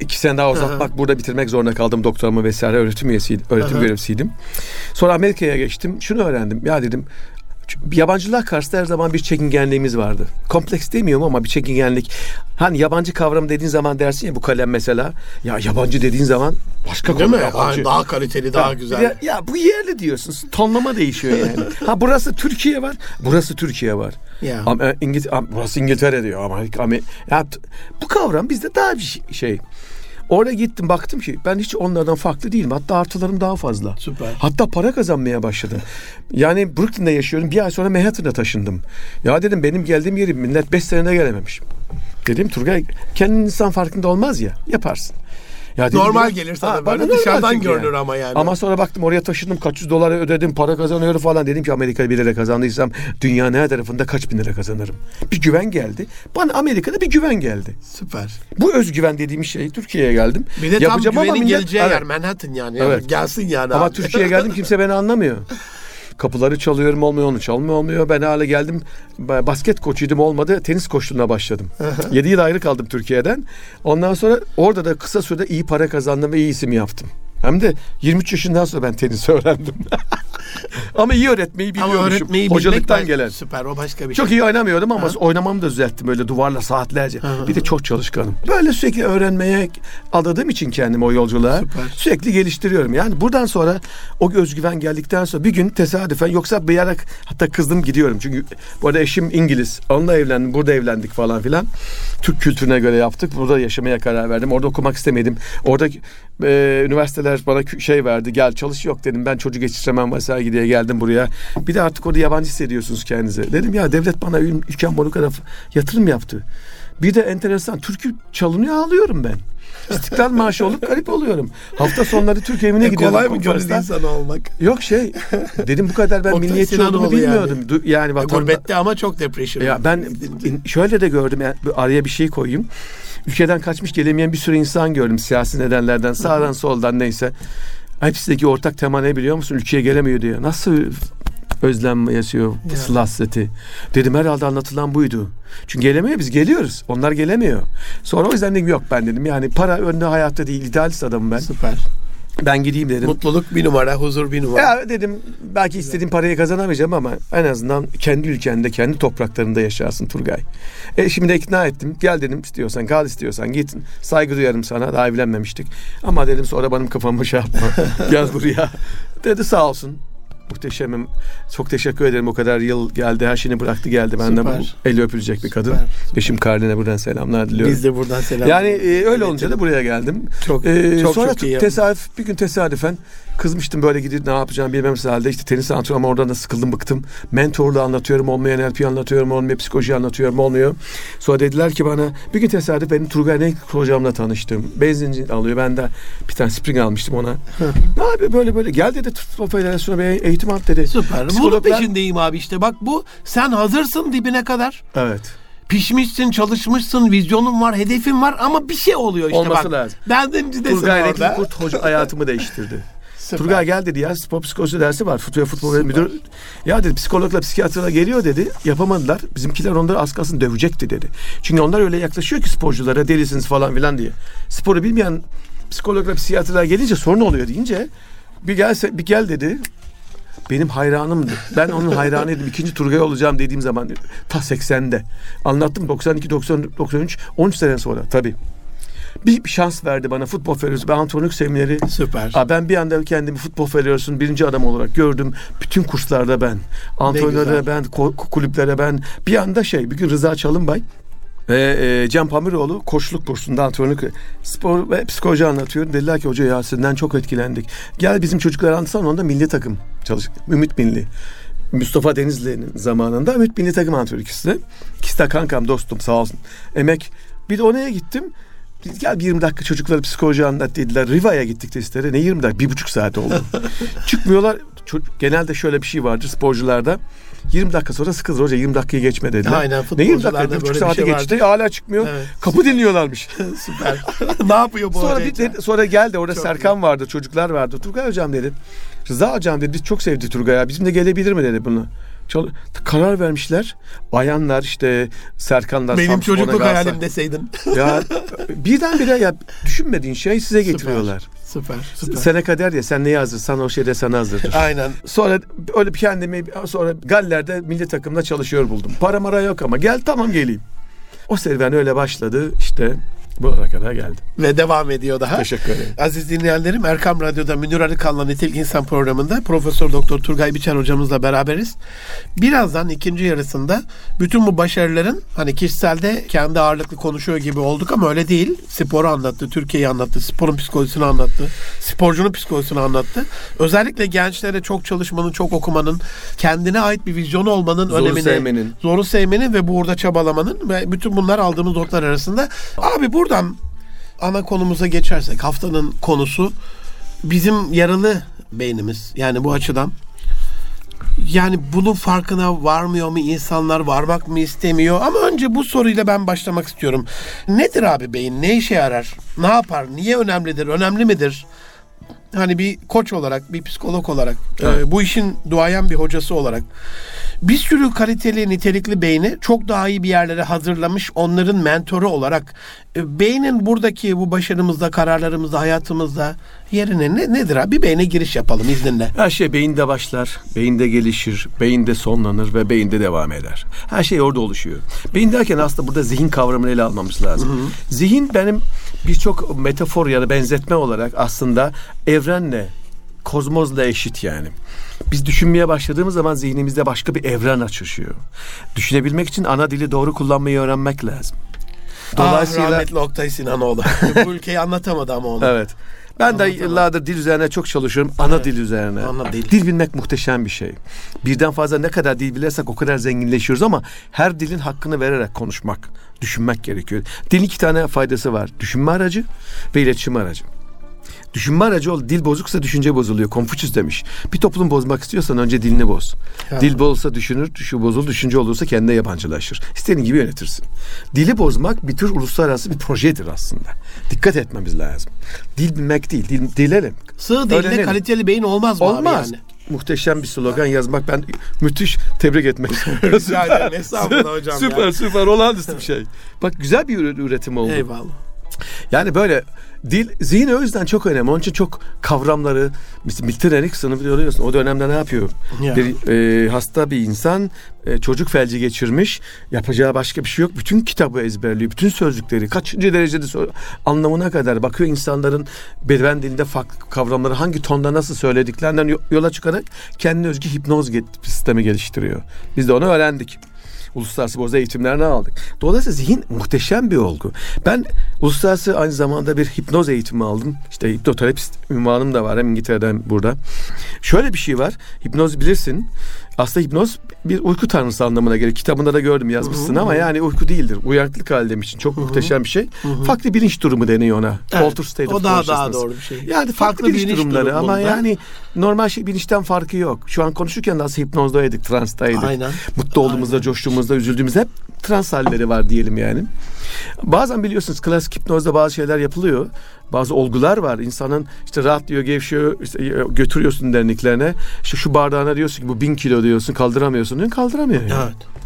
iki sene daha uzatmak burada bitirmek zorunda kaldım doktoramı vesaire öğretim üyesiydim öğretim görevlisiydim. Sonra Amerika'ya geçtim şunu öğrendim ya dedim yabancılar karşısında her zaman bir çekingenliğimiz vardı. Kompleks demiyorum ama bir çekingenlik. Hani yabancı kavram dediğin zaman dersin ya bu kalem mesela. Ya yabancı dediğin zaman başka değil konu mi? yabancı. Ay, Daha kaliteli, daha Ya, güzel. Ya, ya bu yerli diyorsun. Tonlama değişiyor yani. ha burası Türkiye var. Burası Türkiye var. Ya. Ama İngiliz burası İngiltere diyor ama ama ya bu kavram bizde daha bir şey- Oraya gittim baktım ki ben hiç onlardan farklı değilim. Hatta artılarım daha fazla. Süper. Hatta para kazanmaya başladım. Yani Brooklyn'de yaşıyorum. Bir ay sonra Manhattan'a taşındım. Ya dedim benim geldiğim yeri millet 5 senede gelememiş. Dedim Turgay kendin insan farkında olmaz ya. Yaparsın. Ya Normal gelir sana Ha, böyle. Dışarıdan görünür ama yani. Ama sonra baktım oraya taşındım kaç yüz dolar ödedim para kazanıyorum falan. Dedim ki Amerika'da bir lira kazandıysam dünyanın her tarafında kaç bin lira kazanırım. Bir güven geldi. Bana Amerika'da bir güven geldi. Süper. Bu özgüven dediğim şey Türkiye'ye geldim. Bir de tam Yapacağım ama güvenin millet- geleceği Evet. yer Manhattan yani. Evet. Gelsin yani. Ama. Türkiye'ye geldim kimse beni anlamıyor. Kapıları çalıyorum olmuyor onu çalmıyor olmuyor. Ben hala geldim ba- basket koçuydum olmadı tenis koçluğuna başladım. 7 yıl ayrı kaldım Türkiye'den. Ondan sonra orada da kısa sürede iyi para kazandım ve iyi isim yaptım. Hem de 23 yaşından sonra ben tenis öğrendim. Ama iyi öğretmeyi Ama biliyormuşum. öğretmeyi bilmek Hocalıktan ben- gelen. Süper o başka bir Çok şey. iyi oynamıyordum ama oynamamı da düzelttim böyle duvarla saatlerce. hı. Bir de çok çalışkanım. Böyle sürekli öğrenmeye adadığım için kendimi o yolculuğa Süper. sürekli geliştiriyorum. Yani buradan sonra o özgüven geldikten sonra bir gün tesadüfen yoksa bir ara hatta kızdım gidiyorum. Çünkü bu arada eşim İngiliz. Onunla evlendim. Burada evlendik falan filan. Türk kültürüne göre yaptık. Burada yaşamaya karar verdim. Orada okumak istemedim. Orada e, üniversiteler bana şey verdi. Gel çalış yok dedim. Ben çocuk yetiştiremem vesaire diye geldim buraya. Bir de artık orada yabancı hissediyorsunuz kendinizi. Dedim ya devlet bana ül- ülkem bu kadar yatırım yaptı. Bir de enteresan türkü çalınıyor ağlıyorum ben. İstiklal Marşı olup garip oluyorum. Hafta sonları Türk evine E, gidiyorum. kolay mı gönül konferanslar. insanı olmak? Yok şey dedim bu kadar ben milliyetçi olduğumu yani. bilmiyordum. Du- Yani, vatanda- Gurbette ama çok depression. ya ben şöyle de gördüm yani araya bir şey koyayım. Ülkeden kaçmış gelemeyen bir sürü insan gördüm siyasi nedenlerden sağdan soldan neyse. Hepsindeki ortak tema ne biliyor musun? Ülkeye gelemiyor diyor. Nasıl özlem yaşıyor, Ya. sıla hasreti. Dedim herhalde anlatılan buydu. Çünkü gelemiyor biz geliyoruz. Onlar gelemiyor. Sonra o yüzden dedim yok ben dedim. Yani para önde hayatta değil. idealist adamım ben. Süper. Ben gideyim dedim. Mutluluk bir numara, huzur bir numara. Ya dedim belki istediğim parayı kazanamayacağım ama en azından kendi ülkende, kendi topraklarında yaşarsın Turgay. E şimdi de ikna ettim. Gel dedim istiyorsan kal istiyorsan git. Saygı duyarım sana. Daha evlenmemiştik. Ama dedim sonra benim kafamı şey yapma. Gel buraya. Dedi sağ olsun. Muhteşemim. Çok teşekkür ederim. O kadar yıl geldi. Her şeyini bıraktı geldi. Bu Süper. eli öpülecek bir kadın. Süper, süper. Eşim Karlin'e buradan selamlar diliyorum. Biz de buradan selam. Yani e, öyle olunca da buraya geldim. çok Ee, çok sonra çok iyi. tesadüf bir gün tesadüfen kızmıştım böyle gidip ne yapacağım bilmem halde işte tenis antrenörüm ama oradan da sıkıldım bıktım. Mentorluğu anlatıyorum olmuyor, NLP anlatıyorum olmuyor, psikoloji anlatıyorum olmuyor. Sonra dediler ki bana bir gün tesadüf benim Turgay Renk hocamla tanıştım. Benzinci alıyor ben de bir tane spring almıştım ona. ne yapıyor böyle böyle gel dedi Futbol Federasyonu bir eğitim al dedi. Süper. Bunun peşindeyim abi işte. Bak bu sen hazırsın dibine kadar. Evet. Pişmişsin, çalışmışsın, vizyonun var, hedefin var ama bir şey oluyor işte Olması bak. lazım. Benzincidesin Turgay Renk orada. Kurt hoca hayatımı değiştirdi. Süper. Turgay gel dedi ya spor psikolojisi dersi var. Futbol futbol müdür. Ya dedi psikologla psikiyatrlar geliyor dedi. Yapamadılar. Bizimkiler onları az kalsın dövecekti dedi. Çünkü onlar öyle yaklaşıyor ki sporculara delisiniz falan filan diye. Sporu bilmeyen psikologla psikiyatrlar gelince sorun oluyor deyince bir gelse bir gel dedi. Benim hayranımdı. Ben onun hayranıydım. İkinci Turgay olacağım dediğim zaman ta 80'de. Anlattım 92 90 93 13 sene sonra tabii. Bir, bir şans verdi bana futbol federasyonu. Ben antrenörlük semineri Süper. Aa, ben bir anda kendimi futbol federasyonunun birinci adam olarak gördüm. Bütün kurslarda ben. Antrenörlere ben, kulüplere ben. Bir anda şey, bir gün Rıza Çalınbay ve e, Can Pamiroğlu koçluk kursunda antrenörlük spor ve psikoloji anlatıyor. Dediler ki hoca ya sizden çok etkilendik. Gel bizim çocuklara anlatsana onda milli takım çalış. Ümit Milli. Mustafa Denizli'nin zamanında Ümit Milli takım antrenörü ikisi de. İkisi de kankam dostum sağ olsun. Emek. Bir de oraya gittim. Biz Gel bir 20 dakika çocuklara psikoloji anlat dediler. Riva'ya gittik testlere. Ne 20 dakika? Bir buçuk saat oldu. Çıkmıyorlar. Genelde şöyle bir şey vardır sporcularda. 20 dakika sonra sıkılır hoca 20 dakikayı geçme dediler. Aynen, Ne 20 dakika? Bir buçuk saate şey geçti. Hala çıkmıyor. Evet. Kapı dinliyorlarmış. Süper. ne yapıyor bu sonra bir dedi- sonra geldi orada Çok Serkan vardı, çocuklar vardı. Turgay hocam dedi. Rıza hocam dedi biz çok sevdi Turgay ya. Bizim de gelebilir mi dedi bunu. Karar vermişler. Bayanlar işte Serkanlar Benim Samsun'a, çocukluk hayalim deseydin. Ya birdenbire ya düşünmediğin şey size getiriyorlar. Süper. Süper. Sene kader ya sen neyi hazırsan o şey de sana hazırdır. Aynen. Sonra öyle bir kendimi sonra Galler'de milli takımda çalışıyor buldum. Para mara yok ama gel tamam geleyim. O serüven öyle başladı işte buralara kadar geldim. Ve devam ediyor daha. Teşekkür ederim. Aziz dinleyenlerim Erkam Radyo'da Münir Arıkan'la Nitelik İnsan programında Profesör Doktor Turgay Biçer hocamızla beraberiz. Birazdan ikinci yarısında bütün bu başarıların hani kişiselde kendi ağırlıklı konuşuyor gibi olduk ama öyle değil. Sporu anlattı, Türkiye'yi anlattı, sporun psikolojisini anlattı, sporcunun psikolojisini anlattı. Özellikle gençlere çok çalışmanın, çok okumanın, kendine ait bir vizyonu olmanın Zoru önemini, sevmenin. zoru sevmenin ve burada çabalamanın ve bütün bunlar aldığımız notlar arasında. Abi buradan ana konumuza geçersek haftanın konusu bizim yaralı beynimiz. Yani bu açıdan yani bunun farkına varmıyor mu insanlar varmak mı istemiyor ama önce bu soruyla ben başlamak istiyorum. Nedir abi beyin? Ne işe yarar? Ne yapar? Niye önemlidir? Önemli midir? Hani bir koç olarak, bir psikolog olarak, Evet. e, bu işin duayen bir hocası olarak bir sürü kaliteli, nitelikli beyni çok daha iyi bir yerlere hazırlamış onların mentoru olarak e, beynin buradaki bu başarımızda, kararlarımızda, hayatımızda yerine ne, nedir abi? Bir beyne giriş yapalım izninle. Her şey beyinde başlar, beyinde gelişir, beyinde sonlanır ve beyinde devam eder. Her şey orada oluşuyor. Beyin derken aslında burada zihin kavramını ele almamız lazım. Zihin benim birçok metafor ya da benzetme olarak aslında evrenle, kozmosla eşit yani. Biz düşünmeye başladığımız zaman zihnimizde başka bir evren açışıyor. Düşünebilmek için ana dili doğru kullanmayı öğrenmek lazım. Dolayısıyla... Dolayısıyla rahmetli Oktay Sinanoğlu. bu ülkeyi anlatamadı ama onu. Evet. Ben de Anlatamam. yıllardır dil üzerine çok çalışıyorum. Ana Evet. dil üzerine. Ana dil. Dil bilmek muhteşem bir şey. Birden fazla ne kadar dil bilirsek o kadar zenginleşiyoruz ama her dilin hakkını vererek konuşmak, düşünmek gerekiyor. Dilin iki tane faydası var. Düşünme aracı ve iletişim aracı. Düşünme aracı ol. Dil bozuksa düşünce bozuluyor. Konfüçyüs demiş. Bir toplum bozmak istiyorsan önce dilini boz. Ya. Dil bozulsa düşünür, düşü bozulur, düşünce olursa kendine yabancılaşır. İstediğin gibi yönetirsin. Dili bozmak bir tür uluslararası bir projedir aslında. Dikkat etmemiz lazım. Dil bilmek değil, dil, dilelim. Sığ Öğrenelim. kaliteli beyin olmaz mı Olmaz. abi yani? Muhteşem bir slogan yazmak ben müthiş tebrik etmek istiyorum. Rica ederim. Estağfurullah hocam Süper ya. süper olağanüstü bir şey. Bak güzel bir üre- üretim oldu. Eyvallah. Yani böyle dil zihin o yüzden çok önemli. Onun için çok kavramları Milton Erickson'ı biliyorsun. O dönemde ne yapıyor? Ya. Bir e, hasta bir insan e, çocuk felci geçirmiş. Yapacağı başka bir şey yok. Bütün kitabı ezberliyor. Bütün sözlükleri kaçıncı derecede sö- anlamına kadar bakıyor insanların beden dilinde farklı kavramları hangi tonda nasıl söylediklerinden yo- yola çıkarak kendine özgü hipnoz sistemi geliştiriyor. Biz de onu öğrendik. Uluslararası boza eğitimlerini aldık. Dolayısıyla zihin muhteşem bir olgu. Ben uluslararası aynı zamanda bir hipnoz eğitimi aldım. İşte hipnoterapist ünvanım da var hem İngiltere'den burada. Şöyle bir şey var. Hipnoz bilirsin. Aslında hipnoz bir uyku tanrısı anlamına gelir. Kitabında da gördüm yazmışsın ama yani uyku değildir. Uyanıklık hali demişsin. Çok muhteşem bir şey. Farklı bilinç durumu deniyor ona. Evet. Altered state O of daha daha doğru bir şey. Yani farklı, bilinç, durumları ama durumunda. yani normal şey bilinçten farkı yok. Şu an konuşurken de aslında hipnozdaydık, transtaydık. Aynen. Mutlu olduğumuzda, coştuğumuzda, üzüldüğümüzde hep trans halleri var diyelim yani. Bazen biliyorsunuz klasik hipnozda bazı şeyler yapılıyor. Bazı olgular var. İnsanın işte rahatlıyor, gevşiyor, işte götürüyorsun derinliklerine. İşte şu bardağına diyorsun ki bu bin kilo diyorsun kaldıramıyorsun. diyorsun, Kaldıramıyor yani. Evet.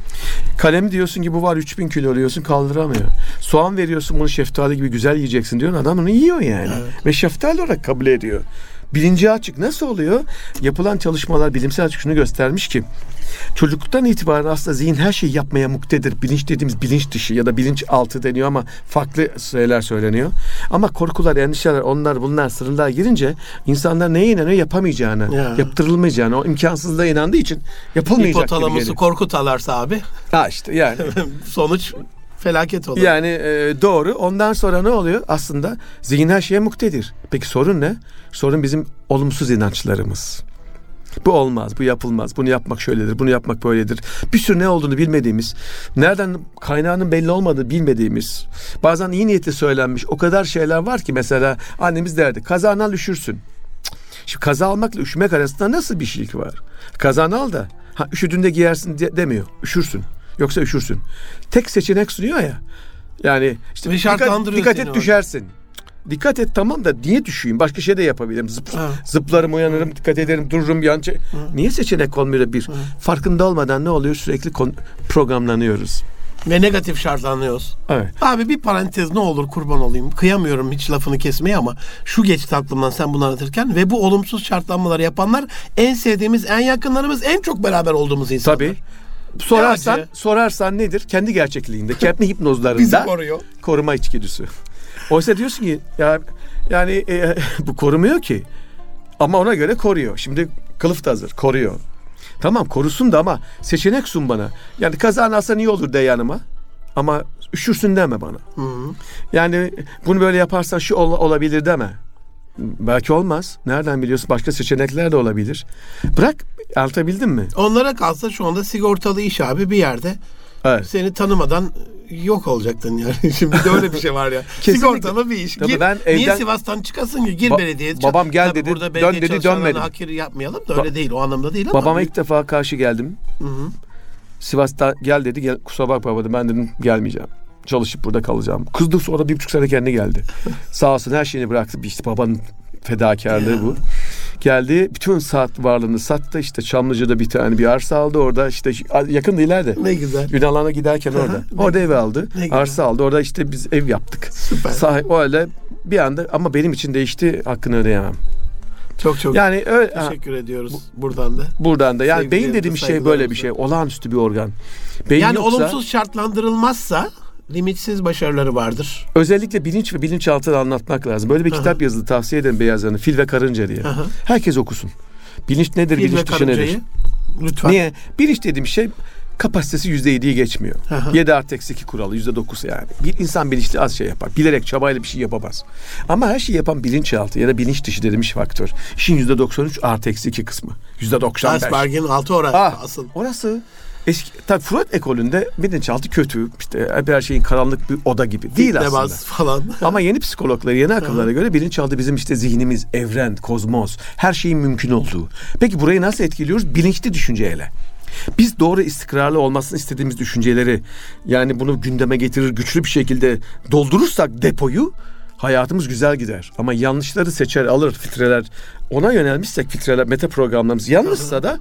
Kalem diyorsun ki bu var 3000 kilo diyorsun kaldıramıyor. Soğan veriyorsun bunu şeftali gibi güzel yiyeceksin diyorsun adam onu yiyor yani. Ve şeftali olarak kabul ediyor. Bilinci açık nasıl oluyor? Yapılan çalışmalar bilimsel açık şunu göstermiş ki çocukluktan itibaren aslında zihin her şeyi yapmaya muktedir. Bilinç dediğimiz bilinç dışı ya da bilinç altı deniyor ama farklı şeyler söyleniyor. Ama korkular, endişeler, onlar bunlar sırrılığa girince insanlar neye inanıyor? Yapamayacağını, Ya. yaptırılmayacağını, o imkansızlığa inandığı için yapılmayacak gibi Hipotalamusu geliyor. korkut alarsa abi Ha işte yani. sonuç felaket olur. Yani e, doğru. Ondan sonra ne oluyor? Aslında zihin her şeye muktedir. Peki sorun ne? Sorun bizim olumsuz inançlarımız. Bu olmaz, bu yapılmaz, bunu yapmak şöyledir, bunu yapmak böyledir. Bir sürü ne olduğunu bilmediğimiz, nereden kaynağının belli olmadığı bilmediğimiz, bazen iyi niyetli söylenmiş o kadar şeyler var ki mesela annemiz derdi kazan al üşürsün. Şimdi kaza almakla üşümek arasında nasıl bir şeylik var? Kazan al da ha, üşüdüğünde giyersin de- demiyor, üşürsün. Yoksa üşürsün. Tek seçenek sunuyor ya. Yani işte Ve dikkat, dikkat et orada. düşersin. Dikkat et tamam da niye düşeyim? Başka şey de yapabilirim. Zıp, Ha. zıplarım, uyanırım, dikkat ederim, dururum, yan çe- Niye seçenek olmuyor bir? Farkında olmadan ne oluyor? Sürekli kon- programlanıyoruz. Ve negatif şartlanıyoruz. Evet. Abi bir parantez ne olur kurban olayım. Kıyamıyorum hiç lafını kesmeye ama şu geçti aklımdan sen bunu anlatırken ve bu olumsuz şartlanmaları yapanlar en sevdiğimiz, en yakınlarımız, en çok beraber olduğumuz insanlar. Tabii. Sorarsan, acı. sorarsan nedir? Kendi gerçekliğinde, kendi Bizi hipnozlarında koruyor. koruma içgüdüsü. Oysa diyorsun ki ya yani e, bu korumuyor ki. Ama ona göre koruyor. Şimdi kılıf da hazır, koruyor. Tamam korusun da ama seçenek sun bana. Yani kazan alsan iyi olur de yanıma. Ama üşürsün deme bana. Hı hı. Yani bunu böyle yaparsan şu ol- olabilir deme. Belki olmaz. Nereden biliyorsun? Başka seçenekler de olabilir. Bırak. Anlatabildim mi? Onlara kalsa şu anda sigortalı iş abi bir yerde Evet. seni tanımadan yok olacaktın yani. Şimdi de öyle bir şey var ya. Sigortalı bir iş. Tabii Gir, ben Niye evden- Sivas'tan çıkasın ki? Gir Ba- belediye. babam gel Tabii dedi, Burada dön dedi, dönmedim. hakir yapmayalım da öyle değil. O anlamda değil ama. Babama ilk defa karşı geldim. Hı hı. Sivas'ta gel dedi. Gel, kusura bakma dedim. Ben dedim gelmeyeceğim. Çalışıp burada kalacağım. Kızdı sonra bir buçuk sene kendi geldi. Sağ olsun her şeyini bıraktı. İşte babanın fedakarlığı bu. Geldi bütün saat varlığını sattı. İşte Çamlıca'da bir tane bir arsa aldı. Orada işte yakın ileride. Ne güzel. Ünalhan'a giderken orada. Orada ev aldı. Arsa aldı. Orada işte biz ev yaptık. Süper. Sahip öyle bir anda ama benim için değişti. Hakkını ödeyemem. Çok çok Yani öyle ha, teşekkür ediyoruz buradan da. buradan da yani beyin dediğim şey böyle bir şey. Olağanüstü bir organ. Beyin Yani yoksa- olumsuz şartlandırılmazsa limitsiz başarıları vardır. Özellikle bilinç ve bilinçaltını anlatmak lazım. Böyle bir kitap yazıldı tavsiye ederim Beyazlar'ın. Fil ve Karınca diye. Aha. Herkes okusun. Bilinç nedir, Fil bilinç dışı nedir? lütfen. Niye? Bilinç dediğim şey kapasitesi yüzde yediyi geçmiyor. Aha. 7 artı eksi 2 kuralı yüzde dokuz yani. Bir insan bilinçli az şey yapar. Bilerek çabayla bir şey yapamaz. Ama her şeyi yapan bilinçaltı ya da bilinç dışı dediğimiz faktör. İşin yüzde 93 artı eksi 2 kısmı. Yüzde 95. Iceberg'in altı orası Ah, asıl. orası eski tabii Freud ekolünde bilinçaltı kötü. İşte her şeyin karanlık bir oda gibi. Değil aslında. Fitnebaz falan. Ama yeni psikologlara, yeni akıllara göre bilinçaltı bizim işte zihnimiz, evren, kozmos, her şeyin mümkün olduğu. Peki burayı nasıl etkiliyoruz? Bilinçli düşünceyle. Biz doğru istikrarlı olmasını istediğimiz düşünceleri yani bunu gündeme getirir güçlü bir şekilde doldurursak depoyu hayatımız güzel gider. Ama yanlışları seçer alır filtreler. Ona yönelmişsek filtreler meta programlarımız yanlışsa da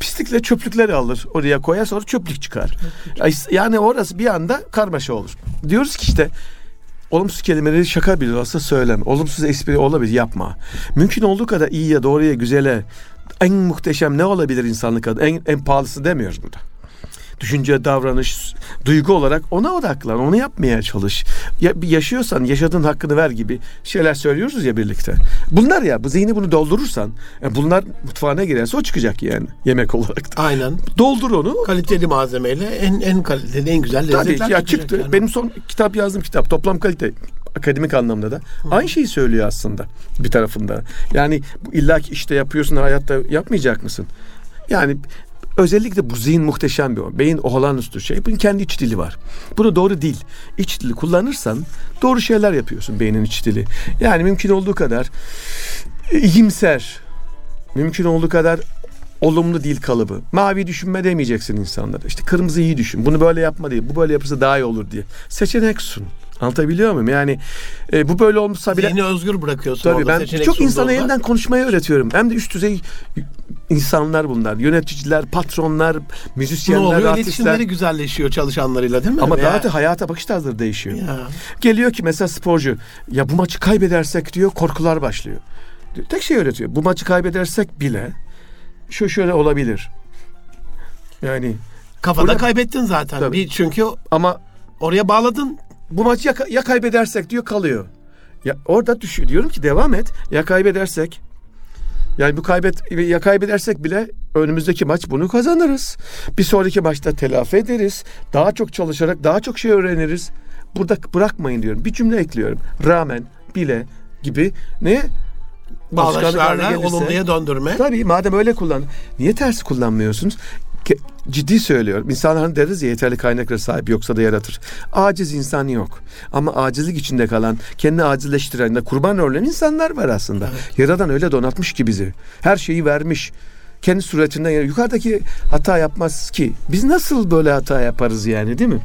pislikle çöplükleri alır. Oraya koyar sonra çöplük çıkar. Yani orası bir anda karmaşa olur. Diyoruz ki işte olumsuz kelimeleri şaka bile olsa söyleme. Olumsuz espri olabilir yapma. Mümkün olduğu kadar iyiye, doğruya, güzele, en muhteşem ne olabilir insanlık adı? En, en pahalısı demiyoruz burada. Düşünce, davranış, duygu olarak ona odaklan, onu yapmaya çalış. Ya, bir yaşıyorsan yaşadığın hakkını ver gibi şeyler söylüyoruz ya birlikte. Bunlar ya, bu zihni bunu doldurursan, e, bunlar mutfağına girerse o çıkacak yani yemek olarak da. Aynen. Doldur onu. Kaliteli malzemeyle en en kaliteli en güzel Tabii lezzetler ki ya çıktı. yani. Benim son kitap yazdığım kitap toplam kalite akademik anlamda da aynı şeyi söylüyor aslında bir tarafında. Yani bu illa ki işte yapıyorsun hayatta yapmayacak mısın? Yani özellikle bu zihin muhteşem bir o. Beyin olağanüstü şey. Bunun kendi iç dili var. Bunu doğru dil, iç dili kullanırsan doğru şeyler yapıyorsun beynin iç dili. Yani mümkün olduğu kadar iyimser, mümkün olduğu kadar olumlu dil kalıbı. Mavi düşünme demeyeceksin insanlara. İşte kırmızı iyi düşün. Bunu böyle yapma diye. Bu böyle yapırsa daha iyi olur diye. Seçenek sun. Anlatabiliyor muyum? Yani e, bu böyle olmuşsa bile... Zihni özgür bırakıyorsun Tabii orada ben çok insana yeniden konuşmayı öğretiyorum. Hem de üst düzey insanlar bunlar. Yöneticiler, patronlar, ne müzisyenler, oluyor? artistler. İletişimleri güzelleşiyor çalışanlarıyla değil mi? Ama Veya- daha da hayata bakış tarzları değişiyor. Ya. Geliyor ki mesela sporcu ya bu maçı kaybedersek diyor korkular başlıyor. Tek şey öğretiyor. Bu maçı kaybedersek bile şu şöyle olabilir. Yani Kafada Burada- kaybettin zaten. Tabii. Bir çünkü ama oraya bağladın. Bu maçı ya, ya kaybedersek diyor kalıyor. Ya orada düşüyor. Diyorum ki devam et. Ya kaybedersek yani bu kaybet ya kaybedersek bile önümüzdeki maç bunu kazanırız. Bir sonraki maçta telafi ederiz. Daha çok çalışarak daha çok şey öğreniriz. Burada bırakmayın diyorum. Bir cümle ekliyorum. Rağmen bile gibi ne Bağlaçlarla olumluya döndürme. Tabii madem öyle kullan. Niye tersi kullanmıyorsunuz? Ciddi söylüyorum. İnsanların deriz ya yeterli kaynaklara sahip yoksa da yaratır. Aciz insan yok. Ama acizlik içinde kalan, kendini acizleştiren de kurban örneğin insanlar var aslında. Yaradan öyle donatmış ki bizi. Her şeyi vermiş. Kendi suretinden yani yukarıdaki hata yapmaz ki. Biz nasıl böyle hata yaparız yani değil mi?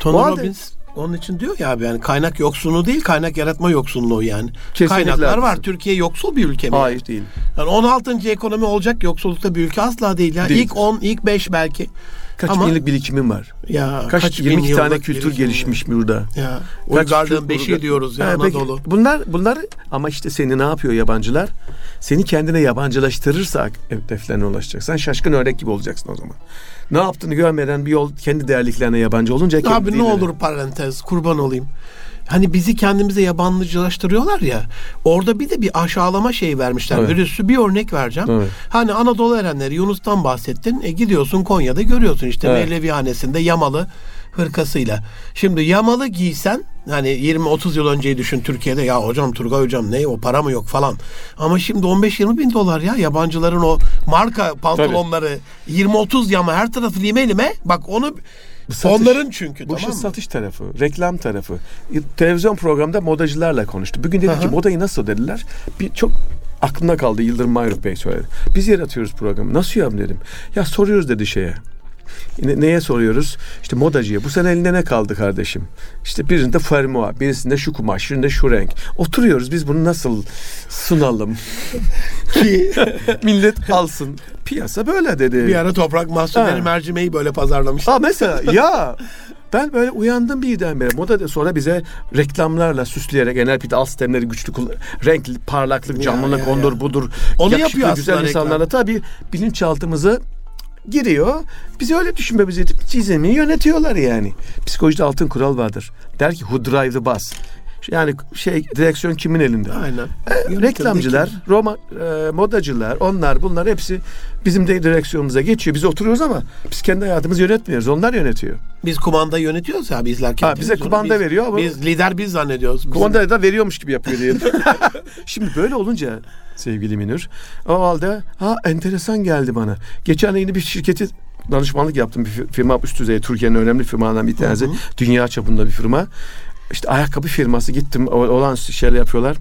Tony halde- Robbins onun için diyor ya abi yani kaynak yoksunluğu değil kaynak yaratma yoksunluğu yani. Kesinlikle Kaynaklar var. haklısın. Türkiye yoksul bir ülke mi? Hayır değil. Yani 16. ekonomi olacak yoksullukta bir ülke asla değil ya. Değil. İlk 10, ilk 5 belki. Kaç Ama- binlik birikimim var. Ya Kaç, bin 22 tane yıllık kültür gelişmiş burada. Ya. Kaç Uygarlığın burada- diyoruz ya Ha, peki, Anadolu. bunlar bunlar ama işte seni ne yapıyor yabancılar? Seni kendine yabancılaştırırsa hedeflerine ulaşacaksın. Sen şaşkın ördek gibi olacaksın o zaman. Ne yaptığını görmeden bir yol kendi değerliklerine yabancı olunca Abi ne kendine- olur parantez kurban olayım. Hani bizi kendimize yabancılaştırıyorlar ya. Orada bir de bir aşağılama şey vermişler. Evet. Virüsü bir örnek vereceğim. Evet. Hani Anadolu erenleri Yunus'tan bahsettin. E gidiyorsun Konya'da görüyorsun işte Evet. Mevlevihanesinde yamalı hırkasıyla. Şimdi yamalı giysen hani 20-30 yıl önceyi düşün Türkiye'de ya hocam Turgay hocam ne o para mı yok falan. Ama şimdi 15-20 bin dolar ya yabancıların o marka pantolonları 20-30 yama her tarafı lime lime bak onu satış- onların çünkü Bu tamam mı? satış tarafı, reklam tarafı. Televizyon programında modacılarla konuştu. Bugün dedi ki modayı nasıl dediler? Bir çok aklımda kaldı Yıldırım Mayruk Bey söyledi. Biz yaratıyoruz programı. Nasıl ya dedim. Ya soruyoruz dedi şeye. Ne- neye soruyoruz? İşte modacıya. Bu sene elinde ne kaldı kardeşim? İşte birinde fermuar, birisinde şu kumaş, birinde şu renk. Oturuyoruz biz bunu nasıl sunalım? Ki Millet alsın. Piyasa böyle dedi. bir ara toprak mahsulleri mercimeği böyle pazarlamış. Ha mesela ya ben böyle uyandım birdenbire. Moda da sonra bize reklamlarla süsleyerek NLP'de alt sistemleri güçlü renkli, parlaklık, Ya, canlılık, ya, ondur ya. budur. Onu yapıyor güzel insanlarla tabii bilinçaltımızı giriyor. Bizi öyle düşünmemizi edip çizimi yönetiyorlar yani. Psikolojide altın kural vardır. Der ki who drive the bus? Yani şey direksiyon kimin elinde? Aynen. E, reklamcılar, Roma, e, modacılar, onlar bunlar hepsi bizim de direksiyonumuza geçiyor. Biz oturuyoruz ama biz kendi hayatımızı yönetmiyoruz. Onlar yönetiyor. Biz kumanda yönetiyoruz ya izlerken. Ha, bize kumanda biz, veriyor ama biz lider biz zannediyoruz. Kumanda da veriyormuş gibi yapıyor diyelim. Şimdi böyle olunca sevgili Minür o halde ha enteresan geldi bana. Geçen yeni bir şirketi danışmanlık yaptım bir fir- firma üst düzey Türkiye'nin önemli firmalarından bir tanesi. Hı hı. Dünya çapında bir firma. İşte ayakkabı firması gittim olan şeyler yapıyorlar.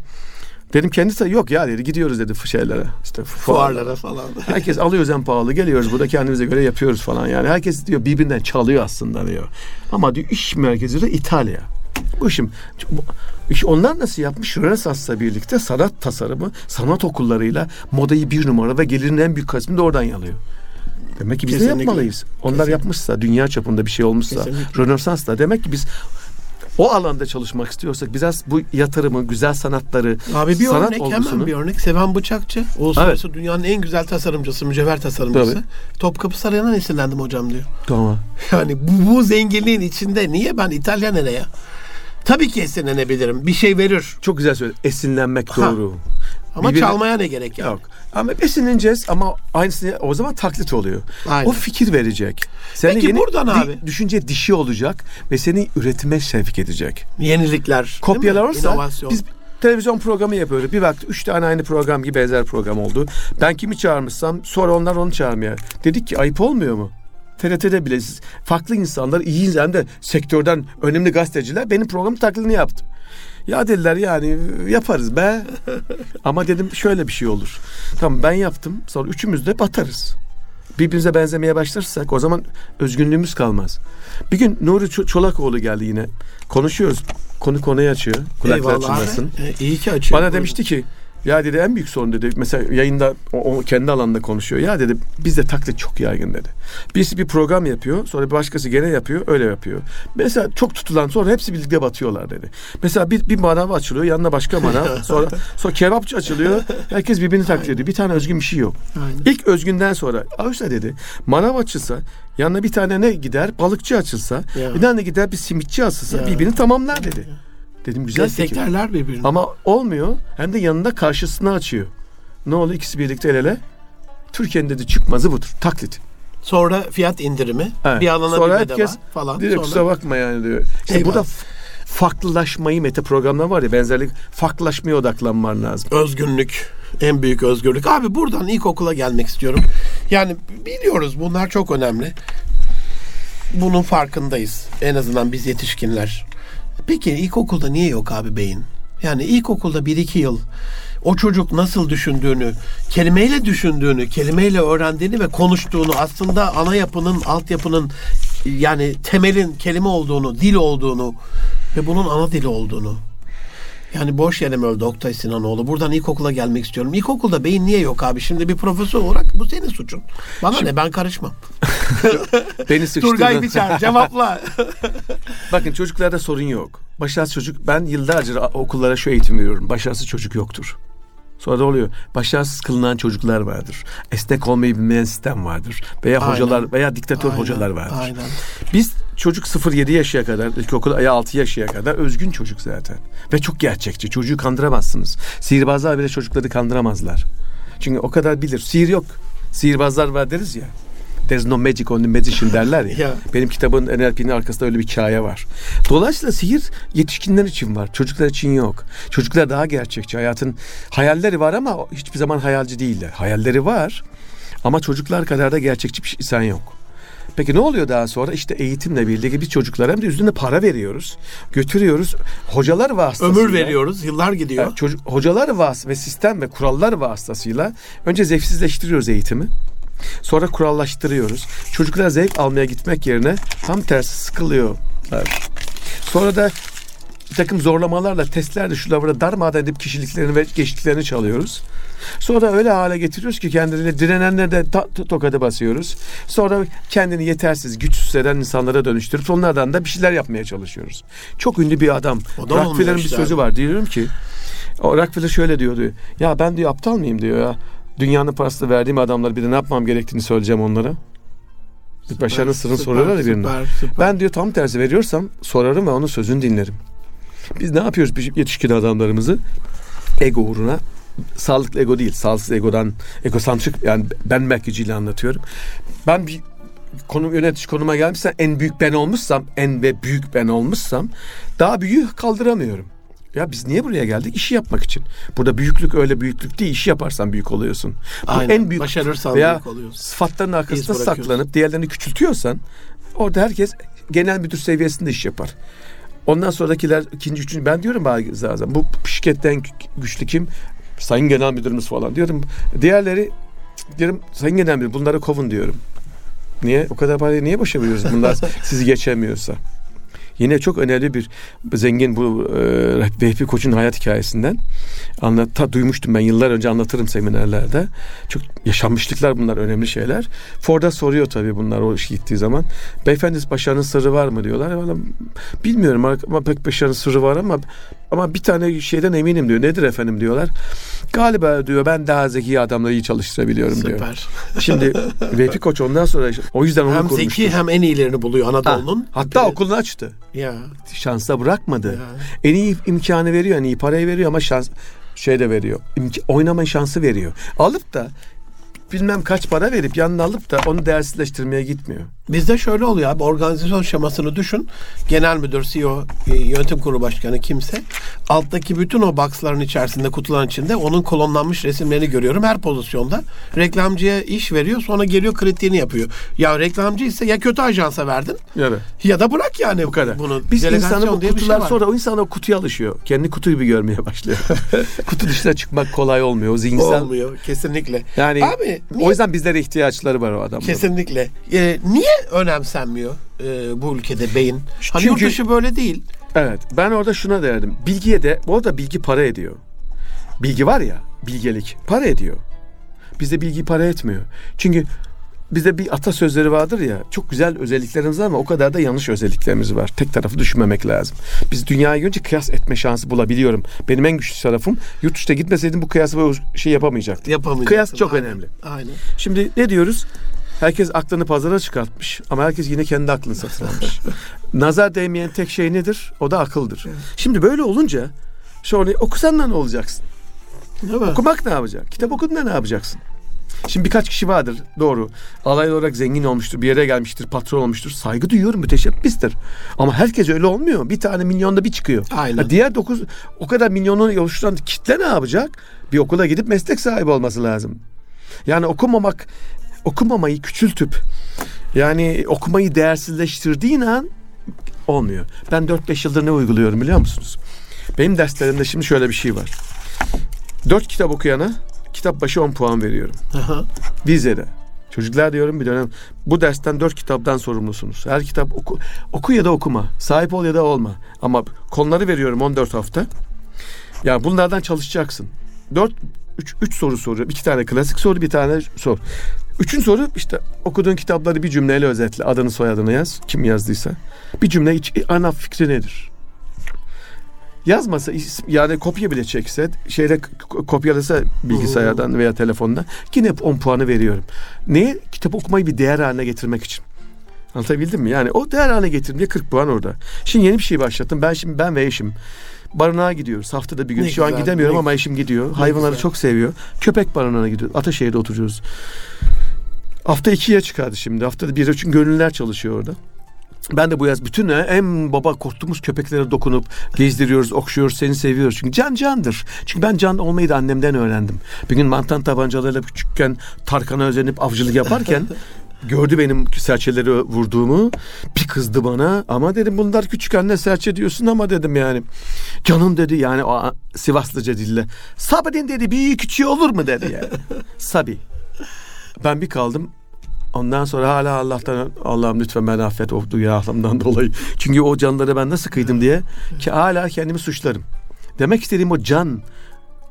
Dedim kendisi de yok ya dedi gidiyoruz dedi şeylere işte fuarlara. fuarlara falan. Herkes alıyoruz en pahalı geliyoruz burada kendimize göre yapıyoruz falan yani. Herkes diyor birbirinden çalıyor aslında diyor. Ama diyor iş merkezi de İtalya. Bu işim bu iş onlar nasıl yapmış? Rönesans'la birlikte sanat tasarımı, sanat okullarıyla modayı bir numara ve gelirin en büyük kısmını da oradan yalıyor. Demek ki biz de Kesinlikle. yapmalıyız. Onlar Kesinlikle. yapmışsa, dünya çapında bir şey olmuşsa, Kesinlikle. Rönesans'la demek ki biz o alanda çalışmak istiyorsak biraz bu yatırımı, güzel sanatları, Abi bir sanat örnek olgusunu- hemen bir örnek. Seven Bıçakçı. Uluslararası dünyanın en güzel tasarımcısı, mücevher tasarımcısı. Tabii. Topkapı Sarayı'ndan esinlendim hocam diyor. Tamam. Yani bu, bu zenginliğin içinde niye ben İtalya nereye? Tabii ki esinlenebilirim. Bir şey verir. Çok güzel söyledin. Esinlenmek Ha. doğru. Ama Birbirine- çalmaya ne gerek yani? Yok. Ama esinleneceğiz ama aynısını o zaman taklit oluyor. Aynen. O fikir verecek. Seni Peki yeni buradan di- abi- düşünce dişi olacak ve seni üretime sevk edecek. Yenilikler. Kopyalar mi? olursa İnovasyon. biz televizyon programı yapıyoruz. Bir vakti üç tane aynı program gibi benzer program oldu. Ben kimi çağırmışsam sonra onlar onu çağırmaya. Dedik ki ayıp olmuyor mu? TRT'de bile siz farklı insanlar iyi hem de sektörden önemli gazeteciler benim programı taklidini yaptı. Ya dediler yani yaparız be. Ama dedim şöyle bir şey olur. Tamam ben yaptım. Sonra üçümüz de batarız. Birbirimize benzemeye başlarsak o zaman özgünlüğümüz kalmaz. Bir gün Nuri Ço- Çolakoğlu geldi yine. Konuşuyoruz. Konu konuyu açıyor. Kulaklar Eyvallah çınlasın. E, iyi ki açıyor. Bana demişti ki ya dedi en büyük sorun dedi. Mesela yayında o, o kendi alanında konuşuyor. Ya dedi bizde taklit çok yaygın dedi. Birisi bir program yapıyor. Sonra bir başkası gene yapıyor. Öyle yapıyor. Mesela çok tutulan sonra hepsi birlikte batıyorlar dedi. Mesela bir, bir manav açılıyor. Yanına başka manav. sonra sonra kebapçı açılıyor. Herkes birbirini taklit ediyor. Bir tane özgün bir şey yok. Aynen. İlk özgünden sonra oysa dedi manav açılsa yanına bir tane ne gider balıkçı açılsa Ya. bir tane gider bir simitçi açılsa Ya. birbirini tamamlar dedi. Dedim güzel fikir. Desteklerler birbirini. Ama olmuyor. Hem de yanında karşısına açıyor. Ne oluyor? İkisi birlikte el ele. Türkiye'nin dedi çıkmazı budur. Taklit. Sonra fiyat indirimi. Evet. Bir alana Sonra bir herkes falan. Diyor Sonra... kusura bakma yani diyor. İşte Eyvallah. burada f- farklılaşmayı meta programlar var ya benzerlik farklılaşmaya odaklanman lazım. Özgünlük. En büyük özgürlük. Abi buradan ilkokula gelmek istiyorum. Yani biliyoruz bunlar çok önemli. Bunun farkındayız. En azından biz yetişkinler. Peki ilkokulda niye yok abi beyin? Yani ilkokulda bir iki yıl o çocuk nasıl düşündüğünü, kelimeyle düşündüğünü, kelimeyle öğrendiğini ve konuştuğunu aslında ana yapının, altyapının yani temelin kelime olduğunu, dil olduğunu ve bunun ana dili olduğunu yani boş yere mi öldü Oktay Sinanoğlu? Buradan ilkokula gelmek istiyorum. İlkokulda beyin niye yok abi? Şimdi bir profesör olarak bu senin suçun. Bana ne ben karışmam. Beni sıkıştırdın. Turgay Biçer cevapla. Bakın çocuklarda sorun yok. Başarısız çocuk ben yıllarca okullara şu eğitim veriyorum. Başarısız çocuk yoktur. Sonra da oluyor. Başarısız kılınan çocuklar vardır. Esnek olmayı bilmeyen sistem vardır. Veya Aynen. hocalar veya diktatör Aynen, hocalar vardır. Aynen. Biz çocuk 0-7 yaşına kadar, ilkokul ya 6 yaşına kadar özgün çocuk zaten. Ve çok gerçekçi. Çocuğu kandıramazsınız. Sihirbazlar bile çocukları kandıramazlar. Çünkü o kadar bilir. Sihir yok. Sihirbazlar var deriz ya. There's no magic only magician derler ya. Ya. Benim kitabın NLP'nin arkasında öyle bir hikaye var. Dolayısıyla sihir yetişkinler için var. Çocuklar için yok. Çocuklar daha gerçekçi. Hayatın hayalleri var ama hiçbir zaman hayalci değiller. Hayalleri var ama çocuklar kadar da gerçekçi bir insan yok. Peki ne oluyor daha sonra? İşte eğitimle birlikte biz çocuklara hem de üstüne para veriyoruz. Götürüyoruz. Hocalar vasıtasıyla. Ömür veriyoruz. Yıllar gidiyor. Çocuk, hocalar vas ve sistem ve kurallar vasıtasıyla önce zevksizleştiriyoruz eğitimi. Sonra kurallaştırıyoruz. Çocuklar zevk almaya gitmek yerine tam tersi sıkılıyor. Evet. Sonra da bir takım zorlamalarla, testlerle şurada burada darmadağın edip kişiliklerini ve geçtiklerini çalıyoruz. Sonra da öyle hale getiriyoruz ki kendilerine direnenlere de ta- to- tokadı basıyoruz. Sonra kendini yetersiz, güçsüz hisseden insanlara dönüştürüp onlardan da bir şeyler yapmaya çalışıyoruz. Çok ünlü bir adam. Rockefeller'ın bir işte sözü abi. var. Diyorum ki o Rockefeller şöyle diyor diyor. Ya ben diyor aptal mıyım diyor ya. Dünyanın parasını verdiğim adamlar bir de ne yapmam gerektiğini söyleyeceğim onlara. Başarının sırrını soruyorlar ya birine. Süper, süper. Ben diyor tam tersi veriyorsam sorarım ve onun sözünü dinlerim. Biz ne yapıyoruz biz yetişkin adamlarımızı? Ego uğruna sağlıklı ego değil, sağlıksız egodan, egosantrik yani ben merkezciyle anlatıyorum. Ben bir konum yönetici konuma gelmişsem en büyük ben olmuşsam, en ve büyük ben olmuşsam daha büyüğü kaldıramıyorum. Ya biz niye buraya geldik? İşi yapmak için. Burada büyüklük öyle büyüklük değil. İşi yaparsan büyük oluyorsun. Bu Aynen. en büyük Başarırsan veya büyük oluyorsun. sıfatların arkasında saklanıp diğerlerini küçültüyorsan orada herkes genel müdür seviyesinde iş yapar. Ondan sonrakiler ikinci, üçüncü ben diyorum bazen bu şirketten güçlü kim? Sayın Genel Müdürümüz falan diyorum. Diğerleri diyorum Sayın Genel Müdür bunları kovun diyorum. Niye? O kadar parayı niye boşa veriyoruz bunlar sizi geçemiyorsa? Yine çok önemli bir zengin bu e, Vehbi Koç'un hayat hikayesinden anlat, ta, duymuştum ben yıllar önce anlatırım seminerlerde. Çok yaşanmışlıklar bunlar önemli şeyler. Ford'a soruyor tabii bunlar o iş gittiği zaman. Beyefendi başarının sırrı var mı diyorlar. Bana, bilmiyorum ama pek başarının sırrı var ama ama bir tane şeyden eminim diyor. Nedir efendim diyorlar. Galiba diyor ben daha zeki adamları iyi çalıştırabiliyorum diyor. Süper. Şimdi Vehbi Koç ondan sonra o yüzden onu Hem kurmuştu. zeki hem en iyilerini buluyor Ha, Anadolu'nun. hatta Bir de- okulunu açtı. Ya. Şansa bırakmadı. Ya. En iyi imkanı veriyor, en iyi parayı veriyor ama şans şey de veriyor. İmk- oynama şansı veriyor. Alıp da bilmem kaç para verip yanına alıp da onu değersizleştirmeye gitmiyor. Bizde şöyle oluyor abi organizasyon şemasını düşün. Genel müdür, CEO, e, yönetim kurulu başkanı kimse. Alttaki bütün o boxların içerisinde kutuların içinde onun kolonlanmış resimlerini görüyorum her pozisyonda. Reklamcıya iş veriyor sonra geliyor kritiğini yapıyor. Ya reklamcı ise ya kötü ajansa verdin Yani. ya da bırak yani Bu kadar. bunu. Biz insanı bu şey kutular var. sonra o insan o kutuya alışıyor. Kendi kutu gibi görmeye başlıyor. Kutu dışına çıkmak kolay olmuyor. O zihinsel. olmuyor kesinlikle. Yani Abi niye o yüzden bizlere ihtiyaçları var o adamların. Kesinlikle. Ee, niye önemsenmiyor e, bu ülkede beyin? Hani Çünkü- yurt dışı böyle değil. Evet. Ben orada şuna derdim. Bilgiye de bu arada bilgi para ediyor. Bilgi var ya, bilgelik para ediyor. Bizde bilgi para etmiyor. Çünkü bizde bir atasözleri vardır ya. Çok güzel özelliklerimiz var ama o kadar da yanlış özelliklerimiz var. Tek tarafı düşünmemek lazım. Biz dünyayı görünce kıyas etme şansı bulabiliyorum. Benim en güçlü tarafım yurt dışına gitmeseydim bu kıyası o şey yapamayacaktım. Yapamayacaksın. Kıyas çok Aynen. önemli. Aynen. Şimdi ne diyoruz? Herkes aklını pazara çıkartmış ama herkes yine kendi aklını satın almış. Nazar değmeyen tek şey nedir? O da akıldır. Şimdi böyle olunca sonra okusan da ne olacaksın? Değil mi? Okumak ne yapacak? Kitap okudun da ne yapacaksın? Şimdi birkaç kişi vardır doğru. Alay olarak zengin olmuştur, bir yere gelmiştir, patron olmuştur. Saygı duyuyorum, müteşebbistir. Ama herkes öyle olmuyor. Bir tane milyonda bir çıkıyor. Aynen. Ha, diğer dokuz o kadar milyonu oluşturan kitle ne yapacak? Bir okula gidip meslek sahibi olması lazım. Yani okumamak, okumamayı küçültüp yani okumayı değersizleştirdiğin an olmuyor. Ben 4-5 yıldır ne uyguluyorum biliyor musunuz? Benim derslerimde şimdi şöyle bir şey var. 4 kitap okuyana kitap başı 10 puan veriyorum. Aha. Vizede. Çocuklar diyorum bir dönem bu dersten dört kitaptan sorumlusunuz. Her kitap oku, oku ya da okuma. Sahip ol ya da olma. Ama konuları veriyorum 14 hafta. Ya bunlardan çalışacaksın. 4 3 3 soru soruyorum. İki tane klasik soru, bir tane soru. Üçüncü soru işte okuduğun kitapları bir cümleyle özetle. Adını soyadını yaz. Kim yazdıysa. Bir cümle iç, ana fikri nedir? Yazmasa yani kopya bile çekse şeyde k- kopyalasa bilgisayardan veya telefonda yine hep 10 puanı veriyorum. Niye? Kitap okumayı bir değer haline getirmek için. Anlatabildim mi? Yani o değer haline getirdim diye 40 puan orada. Şimdi yeni bir şey başlattım. Ben şimdi ben ve eşim barınağa gidiyoruz. Haftada bir gün. Ne Şu an güzel, gidemiyorum ne- ama eşim gidiyor. Hayvanları güzel. çok seviyor. Köpek barınağına gidiyoruz. Ataşehir'de oturuyoruz. Hafta ikiye çıkardı şimdi. Haftada bir için gönüller çalışıyor orada. Ben de bu yaz bütün en baba korktuğumuz köpeklere dokunup gezdiriyoruz, okşuyoruz, seni seviyoruz. Çünkü can candır. Çünkü ben can olmayı da annemden öğrendim. Bir gün mantan tabancalarıyla küçükken Tarkan'a özenip avcılık yaparken gördü benim serçeleri vurduğumu. Bir kızdı bana. Ama dedim bunlar küçük anne serçe diyorsun ama dedim yani. Canım dedi yani o Sivaslıca dille. Sabrin dedi bir küçüğü olur mu dedi yani. Sabi. Ben bir kaldım. Ondan sonra hala Allah'tan Allah'ım lütfen beni affet o günahlarımdan dolayı. Çünkü o canlara ben nasıl kıydım diye ki hala kendimi suçlarım. Demek istediğim o can.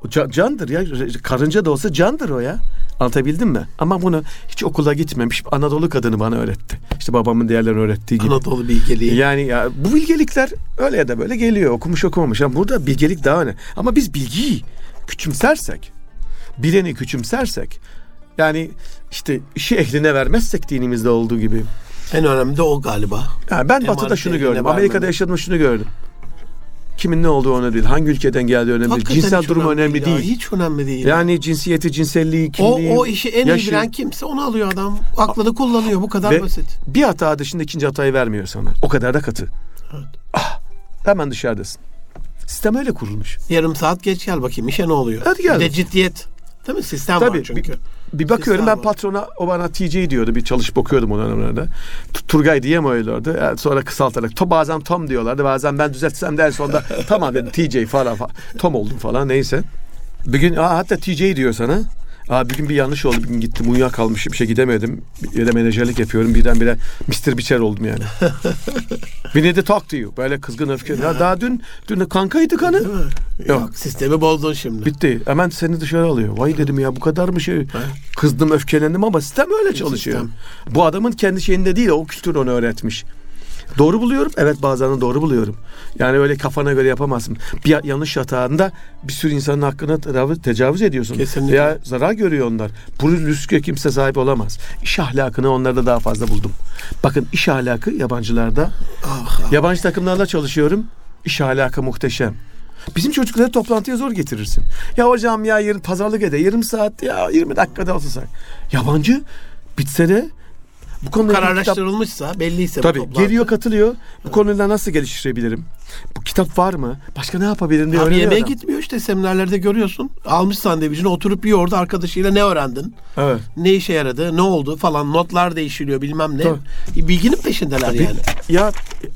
O ca- candır ya. Karınca da olsa candır o ya. Anlatabildim mi? Ama bunu hiç okula gitmemiş Anadolu kadını bana öğretti. İşte babamın diğerlerini öğrettiği gibi. Anadolu bilgeliği. Yani ya bu bilgelikler öyle ya da böyle geliyor. Okumuş okumamış. Ama burada bilgelik daha önemli. Ama biz bilgiyi küçümsersek, bileni küçümsersek, yani işte işi ehline vermezsek dinimizde olduğu gibi. En önemli de o galiba. Yani ben Emanet batıda şunu gördüm. Amerika'da yaşadığımda şunu gördüm. Kimin ne olduğu önemli değil. Hangi ülkeden geldiği önemli değil. Cinsel hiç durumu önemli ya, değil. Hiç önemli değil. Yani cinsiyeti, cinselliği, o, kimliği, o işi en iyi yaşı. bilen kimse onu alıyor adam. Aklını kullanıyor bu kadar Ve basit. bir hata dışında ikinci hatayı vermiyor sana. O kadar da katı. Evet. Ah, hemen dışarıdasın. Sistem öyle kurulmuş. Yarım saat geç gel bakayım işe ne oluyor? Hadi gel. Bir de ciddiyet. Değil mi? Sistem Tabii, var çünkü. Bir bakıyorum Sistem ben patrona o bana TC diyordu. Bir çalışıp okuyordum o dönemlerde. Tu- Turgay diyemiyorlardı. Yani sonra kısaltarak. To, bazen Tom diyorlardı. Bazen ben düzeltsem de en sonunda tamam dedim TC falan, falan. Tom oldum falan neyse. Bir gün aa, hatta TC diyor sana. Aa, bir gün bir yanlış oldu. Bir gün gittim uyuyakalmışım. Bir şey gidemedim. Ya da menajerlik yapıyorum. Birdenbire Mr. Biçer oldum yani. We need to talk to you. Böyle kızgın öfke. Ya daha dün dün kankaydı kanı. Değil mi? Yok. Yok. sistemi bozdun şimdi. Bitti. Hemen seni dışarı alıyor. Vay dedim ya bu kadar mı şey? Kızdım öfkelendim ama sistem öyle çalışıyor. Sistem. Bu adamın kendi şeyinde değil o kültür onu öğretmiş. Doğru buluyorum. Evet bazen de doğru buluyorum. Yani öyle kafana göre yapamazsın. Bir yanlış hatanda bir sürü insanın hakkına tecavüz, ediyorsun. Kesinlikle. Veya zarar görüyor onlar. Bu lüske kimse sahip olamaz. İş ahlakını onlarda daha fazla buldum. Bakın iş ahlakı yabancılarda. Ah, ah. Yabancı takımlarla çalışıyorum. İş ahlakı muhteşem. Bizim çocukları toplantıya zor getirirsin. Ya hocam ya yarın pazarlık ede yarım saat ya 20 dakikada olsa. Yabancı bitse de bu konuda ilgili kitap- Kararlaştırılmışsa belliyse bu Tabii toplantı. geliyor katılıyor. Bu konuda nasıl geliştirebilirim? Bu kitap var mı? Başka ne yapabilirim diye Abi yemeğe adam. gitmiyor işte seminerlerde görüyorsun. Almış sandviçini oturup yiyor orada arkadaşıyla ne öğrendin? Evet. Ne işe yaradı? Ne oldu falan. Notlar değişiliyor bilmem ne. Tabii. Bilginin peşindeler Bir- yani. Ya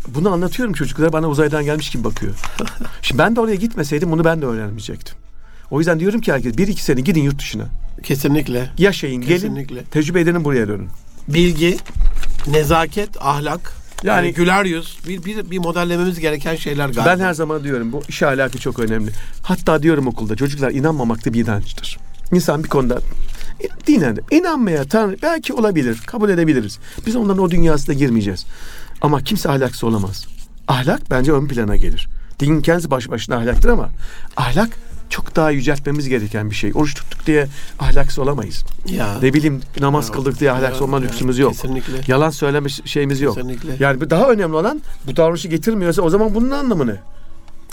bunu anlatıyorum çocuklara bana uzaydan gelmiş gibi bakıyor. Şimdi ben de oraya gitmeseydim bunu ben de öğrenmeyecektim. O yüzden diyorum ki herkes bir iki sene gidin yurt dışına. Kesinlikle. Yaşayın, gelin, Kesinlikle. tecrübe edenin buraya dönün. Bilgi, nezaket, ahlak, Yani- yani güler yüz bir, bir, bir modellememiz gereken şeyler galiba. Ben her zaman diyorum bu iş ahlakı çok önemli. Hatta diyorum okulda çocuklar inanmamak da bir inançtır. İnsan bir konuda dinen inanmaya Tanrı belki olabilir, kabul edebiliriz. Biz onların o dünyasına girmeyeceğiz. Ama kimse ahlaksız olamaz. Ahlak bence ön plana gelir. Din kendisi baş başına ahlaktır ama ahlak çok daha yüceltmemiz gereken bir şey. Oruç tuttuk diye ahlaksız olamayız. ya. Ne bileyim namaz kıldık diye ahlaksız Ya, olma ya, lüksümüz yok. Kesinlikle. Yalan söyleme şeyimiz yok. Kesinlikle. Yani daha önemli olan bu davranışı getirmiyorsa o zaman bunun anlamı ne?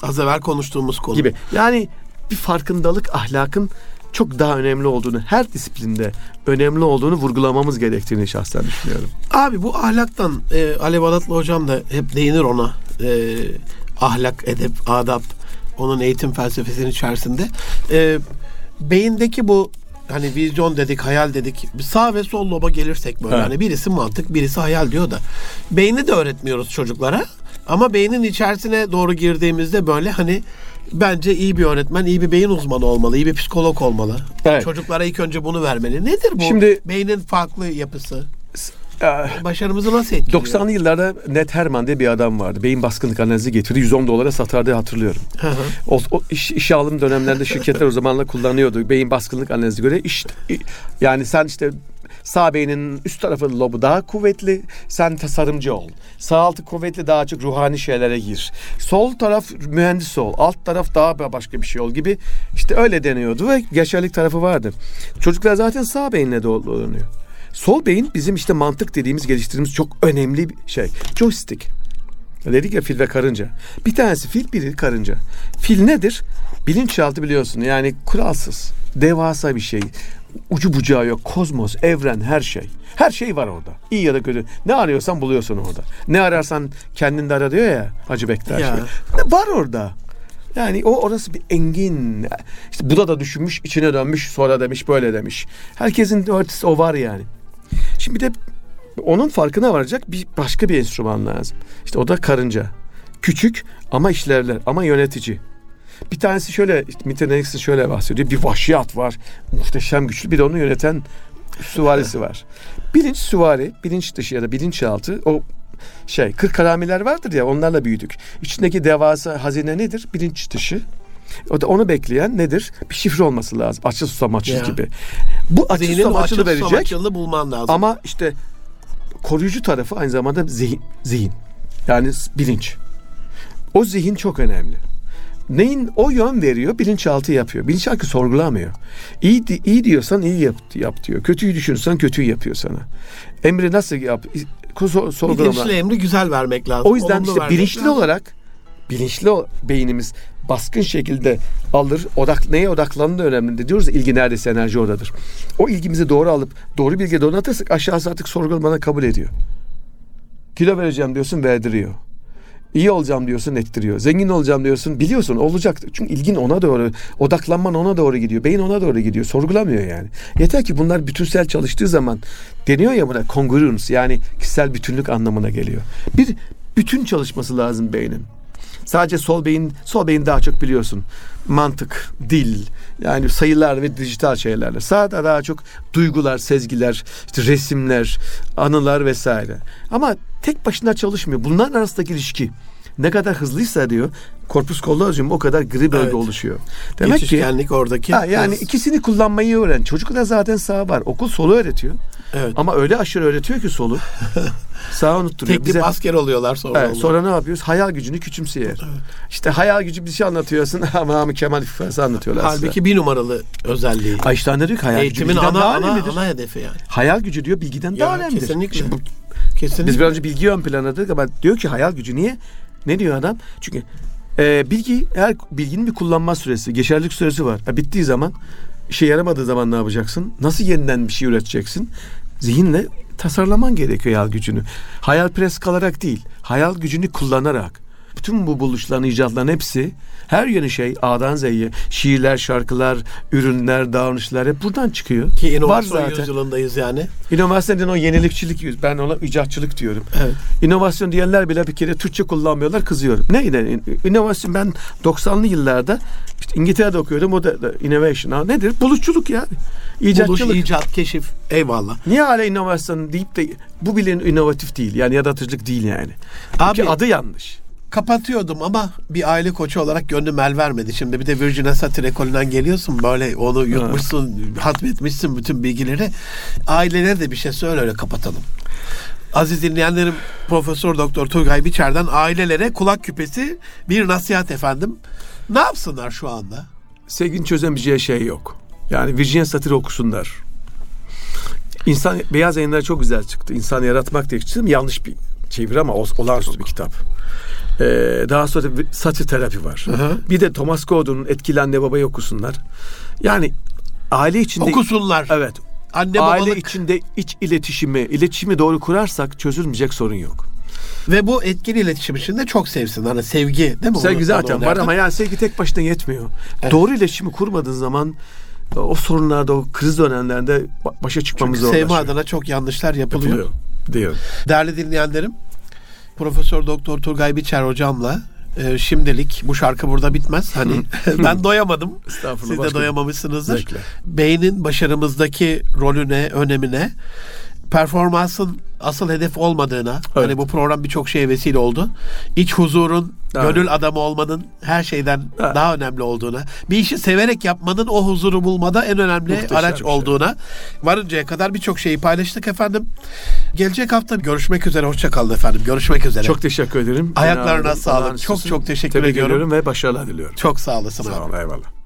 Az evvel konuştuğumuz konu. gibi. Yani bir farkındalık ahlakın çok daha önemli olduğunu, her disiplinde önemli olduğunu vurgulamamız gerektiğini şahsen düşünüyorum. Abi bu ahlaktan e, Alev Adatlı hocam da hep değinir ona. E, ahlak, edep, adap onun eğitim felsefesinin içerisinde. E, beyindeki bu hani vizyon dedik, hayal dedik. Sağ ve sol loba gelirsek böyle Evet. hani birisi mantık, birisi hayal diyor da beyni de öğretmiyoruz çocuklara. Ama beynin içerisine doğru girdiğimizde böyle hani bence iyi bir öğretmen, iyi bir beyin uzmanı olmalı, iyi bir psikolog olmalı. Evet. Çocuklara ilk önce bunu vermeli. Nedir bu? Şimdi- beynin farklı yapısı. Ee, Başarımızı nasıl etkiliyor? 90'lı yıllarda Ned Herman diye bir adam vardı. Beyin baskınlık analizi getirdi. 110 dolara satardı hatırlıyorum. Hı hı. O, o iş, işe alım dönemlerinde şirketler o zamanla kullanıyordu. Beyin baskınlık analizi göre iş, yani sen işte sağ beynin üst tarafı lobu daha kuvvetli. Sen tasarımcı ol. Sağ altı kuvvetli daha çok ruhani şeylere gir. Sol taraf mühendis ol. Alt taraf daha başka bir şey ol gibi. işte öyle deniyordu ve geçerlik tarafı vardı. Çocuklar zaten sağ beyinle dolanıyor. Sol beyin bizim işte mantık dediğimiz geliştirdiğimiz çok önemli bir şey. Joystick. Dedik ya fil ve karınca. Bir tanesi fil, biri karınca. Fil nedir? Bilinçaltı biliyorsun. Yani kuralsız. Devasa bir şey. Ucu bucağı yok. Kozmos, evren, her şey. Her şey var orada. İyi ya da kötü. Ne arıyorsan buluyorsun orada. Ne ararsan kendinde ara diyor ya Hacı Bektaş. Ya. Var orada. Yani o orası bir engin. İşte Buda da düşünmüş, içine dönmüş, sonra demiş, böyle demiş. Herkesin örtüsü o var yani. Şimdi bir de onun farkına varacak bir başka bir enstrüman lazım. İşte o da karınca. Küçük ama işlevler ama yönetici. Bir tanesi şöyle, Milton Erickson şöyle bahsediyor. Bir vahşi at var. Muhteşem güçlü. Bir de onu yöneten süvarisi var. Bilinç süvari, bilinç dışı ya da bilinçaltı o şey kırk karamiler vardır ya onlarla büyüdük. İçindeki devasa hazine nedir? Bilinç dışı. O da onu bekleyen nedir? Bir şifre olması lazım. Açı susam açıl Ya. gibi. Bu açı Zihnin susam açılı açıl verecek. samaçılını bulman lazım. Ama işte koruyucu tarafı aynı zamanda zihin. zihin. Yani bilinç. O zihin çok önemli. Neyin o yön veriyor, bilinçaltı yapıyor. Bilinçaltı sorgulamıyor. İyi, iyi diyorsan iyi yap, yap diyor. Kötüyü düşünürsen kötüyü yapıyor sana. Emri nasıl yap? So- sorgulama. Bilinçli emri güzel vermek lazım. O yüzden olumlu işte bilinçli lazım. olarak bilinçli beynimiz baskın şekilde alır. Odak neye odaklandığı önemli. Diyoruz ya ilgi neredeyse enerji oradadır. O ilgimizi doğru alıp doğru bilgiye donatırsak aşağısı artık sorgulamadan kabul ediyor. Kilo vereceğim diyorsun verdiriyor. İyi olacağım diyorsun ettiriyor. Zengin olacağım diyorsun biliyorsun olacak. Çünkü ilgin ona doğru, odaklanman ona doğru gidiyor. Beyin ona doğru gidiyor. Sorgulamıyor yani. Yeter ki bunlar bütünsel çalıştığı zaman deniyor ya buna congruence yani kişisel bütünlük anlamına geliyor. Bir bütün çalışması lazım beynin. Sadece sol beyin, sol beyin daha çok biliyorsun. Mantık, dil, yani sayılar ve dijital şeylerle. Sağda daha çok duygular, sezgiler, işte resimler, anılar vesaire. Ama tek başına çalışmıyor. Bunların arasındaki ilişki ne kadar hızlıysa diyor korpus callosum o kadar gri bölge Evet. oluşuyor. Demek ki oradaki. ha, yani ikisini kullanmayı öğren. Çocukta zaten sağ var. Okul solu öğretiyor. Evet. Ama öyle aşırı öğretiyor ki solu. Sağ unutturuyor. Tek tip asker oluyorlar sonra. Evet, sonra ne yapıyoruz? Hayal gücünü küçümseyer. İşte hayal gücü bir şey anlatıyorsun ama Hamı Kemal ifadesi anlatıyorlar size. Halbuki bir numaralı özelliği. Einstein de diyor ki hayal Eğitimin gücü bilgiden ana, daha ana, önemlidir. ana hedefi yani. Hayal gücü diyor bilgiden daha Ya, önemlidir. kesinlikle. Şimdi Kesinlikle. biz biraz önce bilgi ön plana dedik ama diyor ki hayal gücü niye? Ne diyor adam? Çünkü e, bilgi her bilginin bir kullanma süresi, geçerlilik süresi var. Ha, bittiği zaman işe yaramadığı zaman ne yapacaksın? Nasıl yeniden bir şey üreteceksin? Zihinle tasarlaman gerekiyor hayal gücünü. Hayal pres kalarak değil, hayal gücünü kullanarak. Bütün bu buluşların, icatların hepsi her yeni şey A'dan Z'ye şiirler, şarkılar, ürünler, davranışlar hep buradan çıkıyor. Ki Var inovasyon zaten. yüzyılındayız yani. İnovasyon o yenilikçilik, ben ona icatçılık diyorum. Evet. İnovasyon diyenler bile bir kere Türkçe kullanmıyorlar kızıyorum. Ne inovasyon ben 90'lı yıllarda işte İngiltere'de okuyordum o da, da innovation. Ha, nedir? Buluşçuluk ya. Buluş, İcatçılık. icat, keşif. Eyvallah. Niye hala inovasyon deyip de bu bile inovatif değil. Yani yaratıcılık değil yani. Abi- Çünkü adı yanlış. Kapatıyordum ama bir aile koçu olarak gönlüm el vermedi. Şimdi bir de Virgin Satir ekolünden geliyorsun böyle onu yutmuşsun, hatmetmişsin bütün bilgileri. Ailelere de bir şey söyle öyle kapatalım. Aziz dinleyenlerim Profesör Doktor Turgay Biçer'den ailelere kulak küpesi bir nasihat efendim. Ne yapsınlar şu anda? Sevginin çözemeyeceği şey yok. Yani Virginia Satir okusunlar. İnsan Beyaz Yayınlar çok güzel çıktı. İnsan yaratmak diye çıktı. Yanlış bir çeviri ama ol- olağanüstü bir kitap. Ee, daha sonra satir terapi var. hı. Bir de Thomas Gordon'un Etkili Anne Babayı okusunlar. Yani aile içinde Okusunlar. Evet. Anne aile babalık içinde iç iletişimi, iletişimi doğru kurarsak çözülmeyecek sorun yok. ve bu etkili iletişim içinde çok sevsin. Hani sevgi değil mi? Sevgi zaten var ama yani sevgi tek başına yetmiyor. Evet. Doğru iletişimi kurmadığın zaman o sorunlarda, o kriz dönemlerinde ba- başa çıkmamız Sevme zorlaşıyor. adına çok yanlışlar yapılıyor. Yapılıyor. Diyor. Değerli dinleyenlerim, Profesör Doktor Turgay Biçer hocamla e, şimdilik bu şarkı burada bitmez. Hani ben doyamadım. Estağfurullah, Siz de başka- doyamamışsınızdır. Zevkle. Beynin başarımızdaki rolüne, önemine, performansın asıl hedef olmadığına, hani bu program birçok şeye vesile oldu. İç huzurun, Evet. gönül adamı olmanın her şeyden Evet. daha önemli olduğuna, bir işi severek yapmanın o huzuru bulmada en önemli Muhteşem araç şey. olduğuna varıncaya kadar birçok şeyi paylaştık efendim. Gelecek hafta görüşmek üzere. Hoşçakalın efendim. Görüşmek üzere. Çok teşekkür ederim. Ayaklarına sağlık. Çok çok teşekkür Tebrik ediyorum. ediyorum ve başarılar diliyorum. Çok sağ olasın. Sağ abi. ol, eyvallah.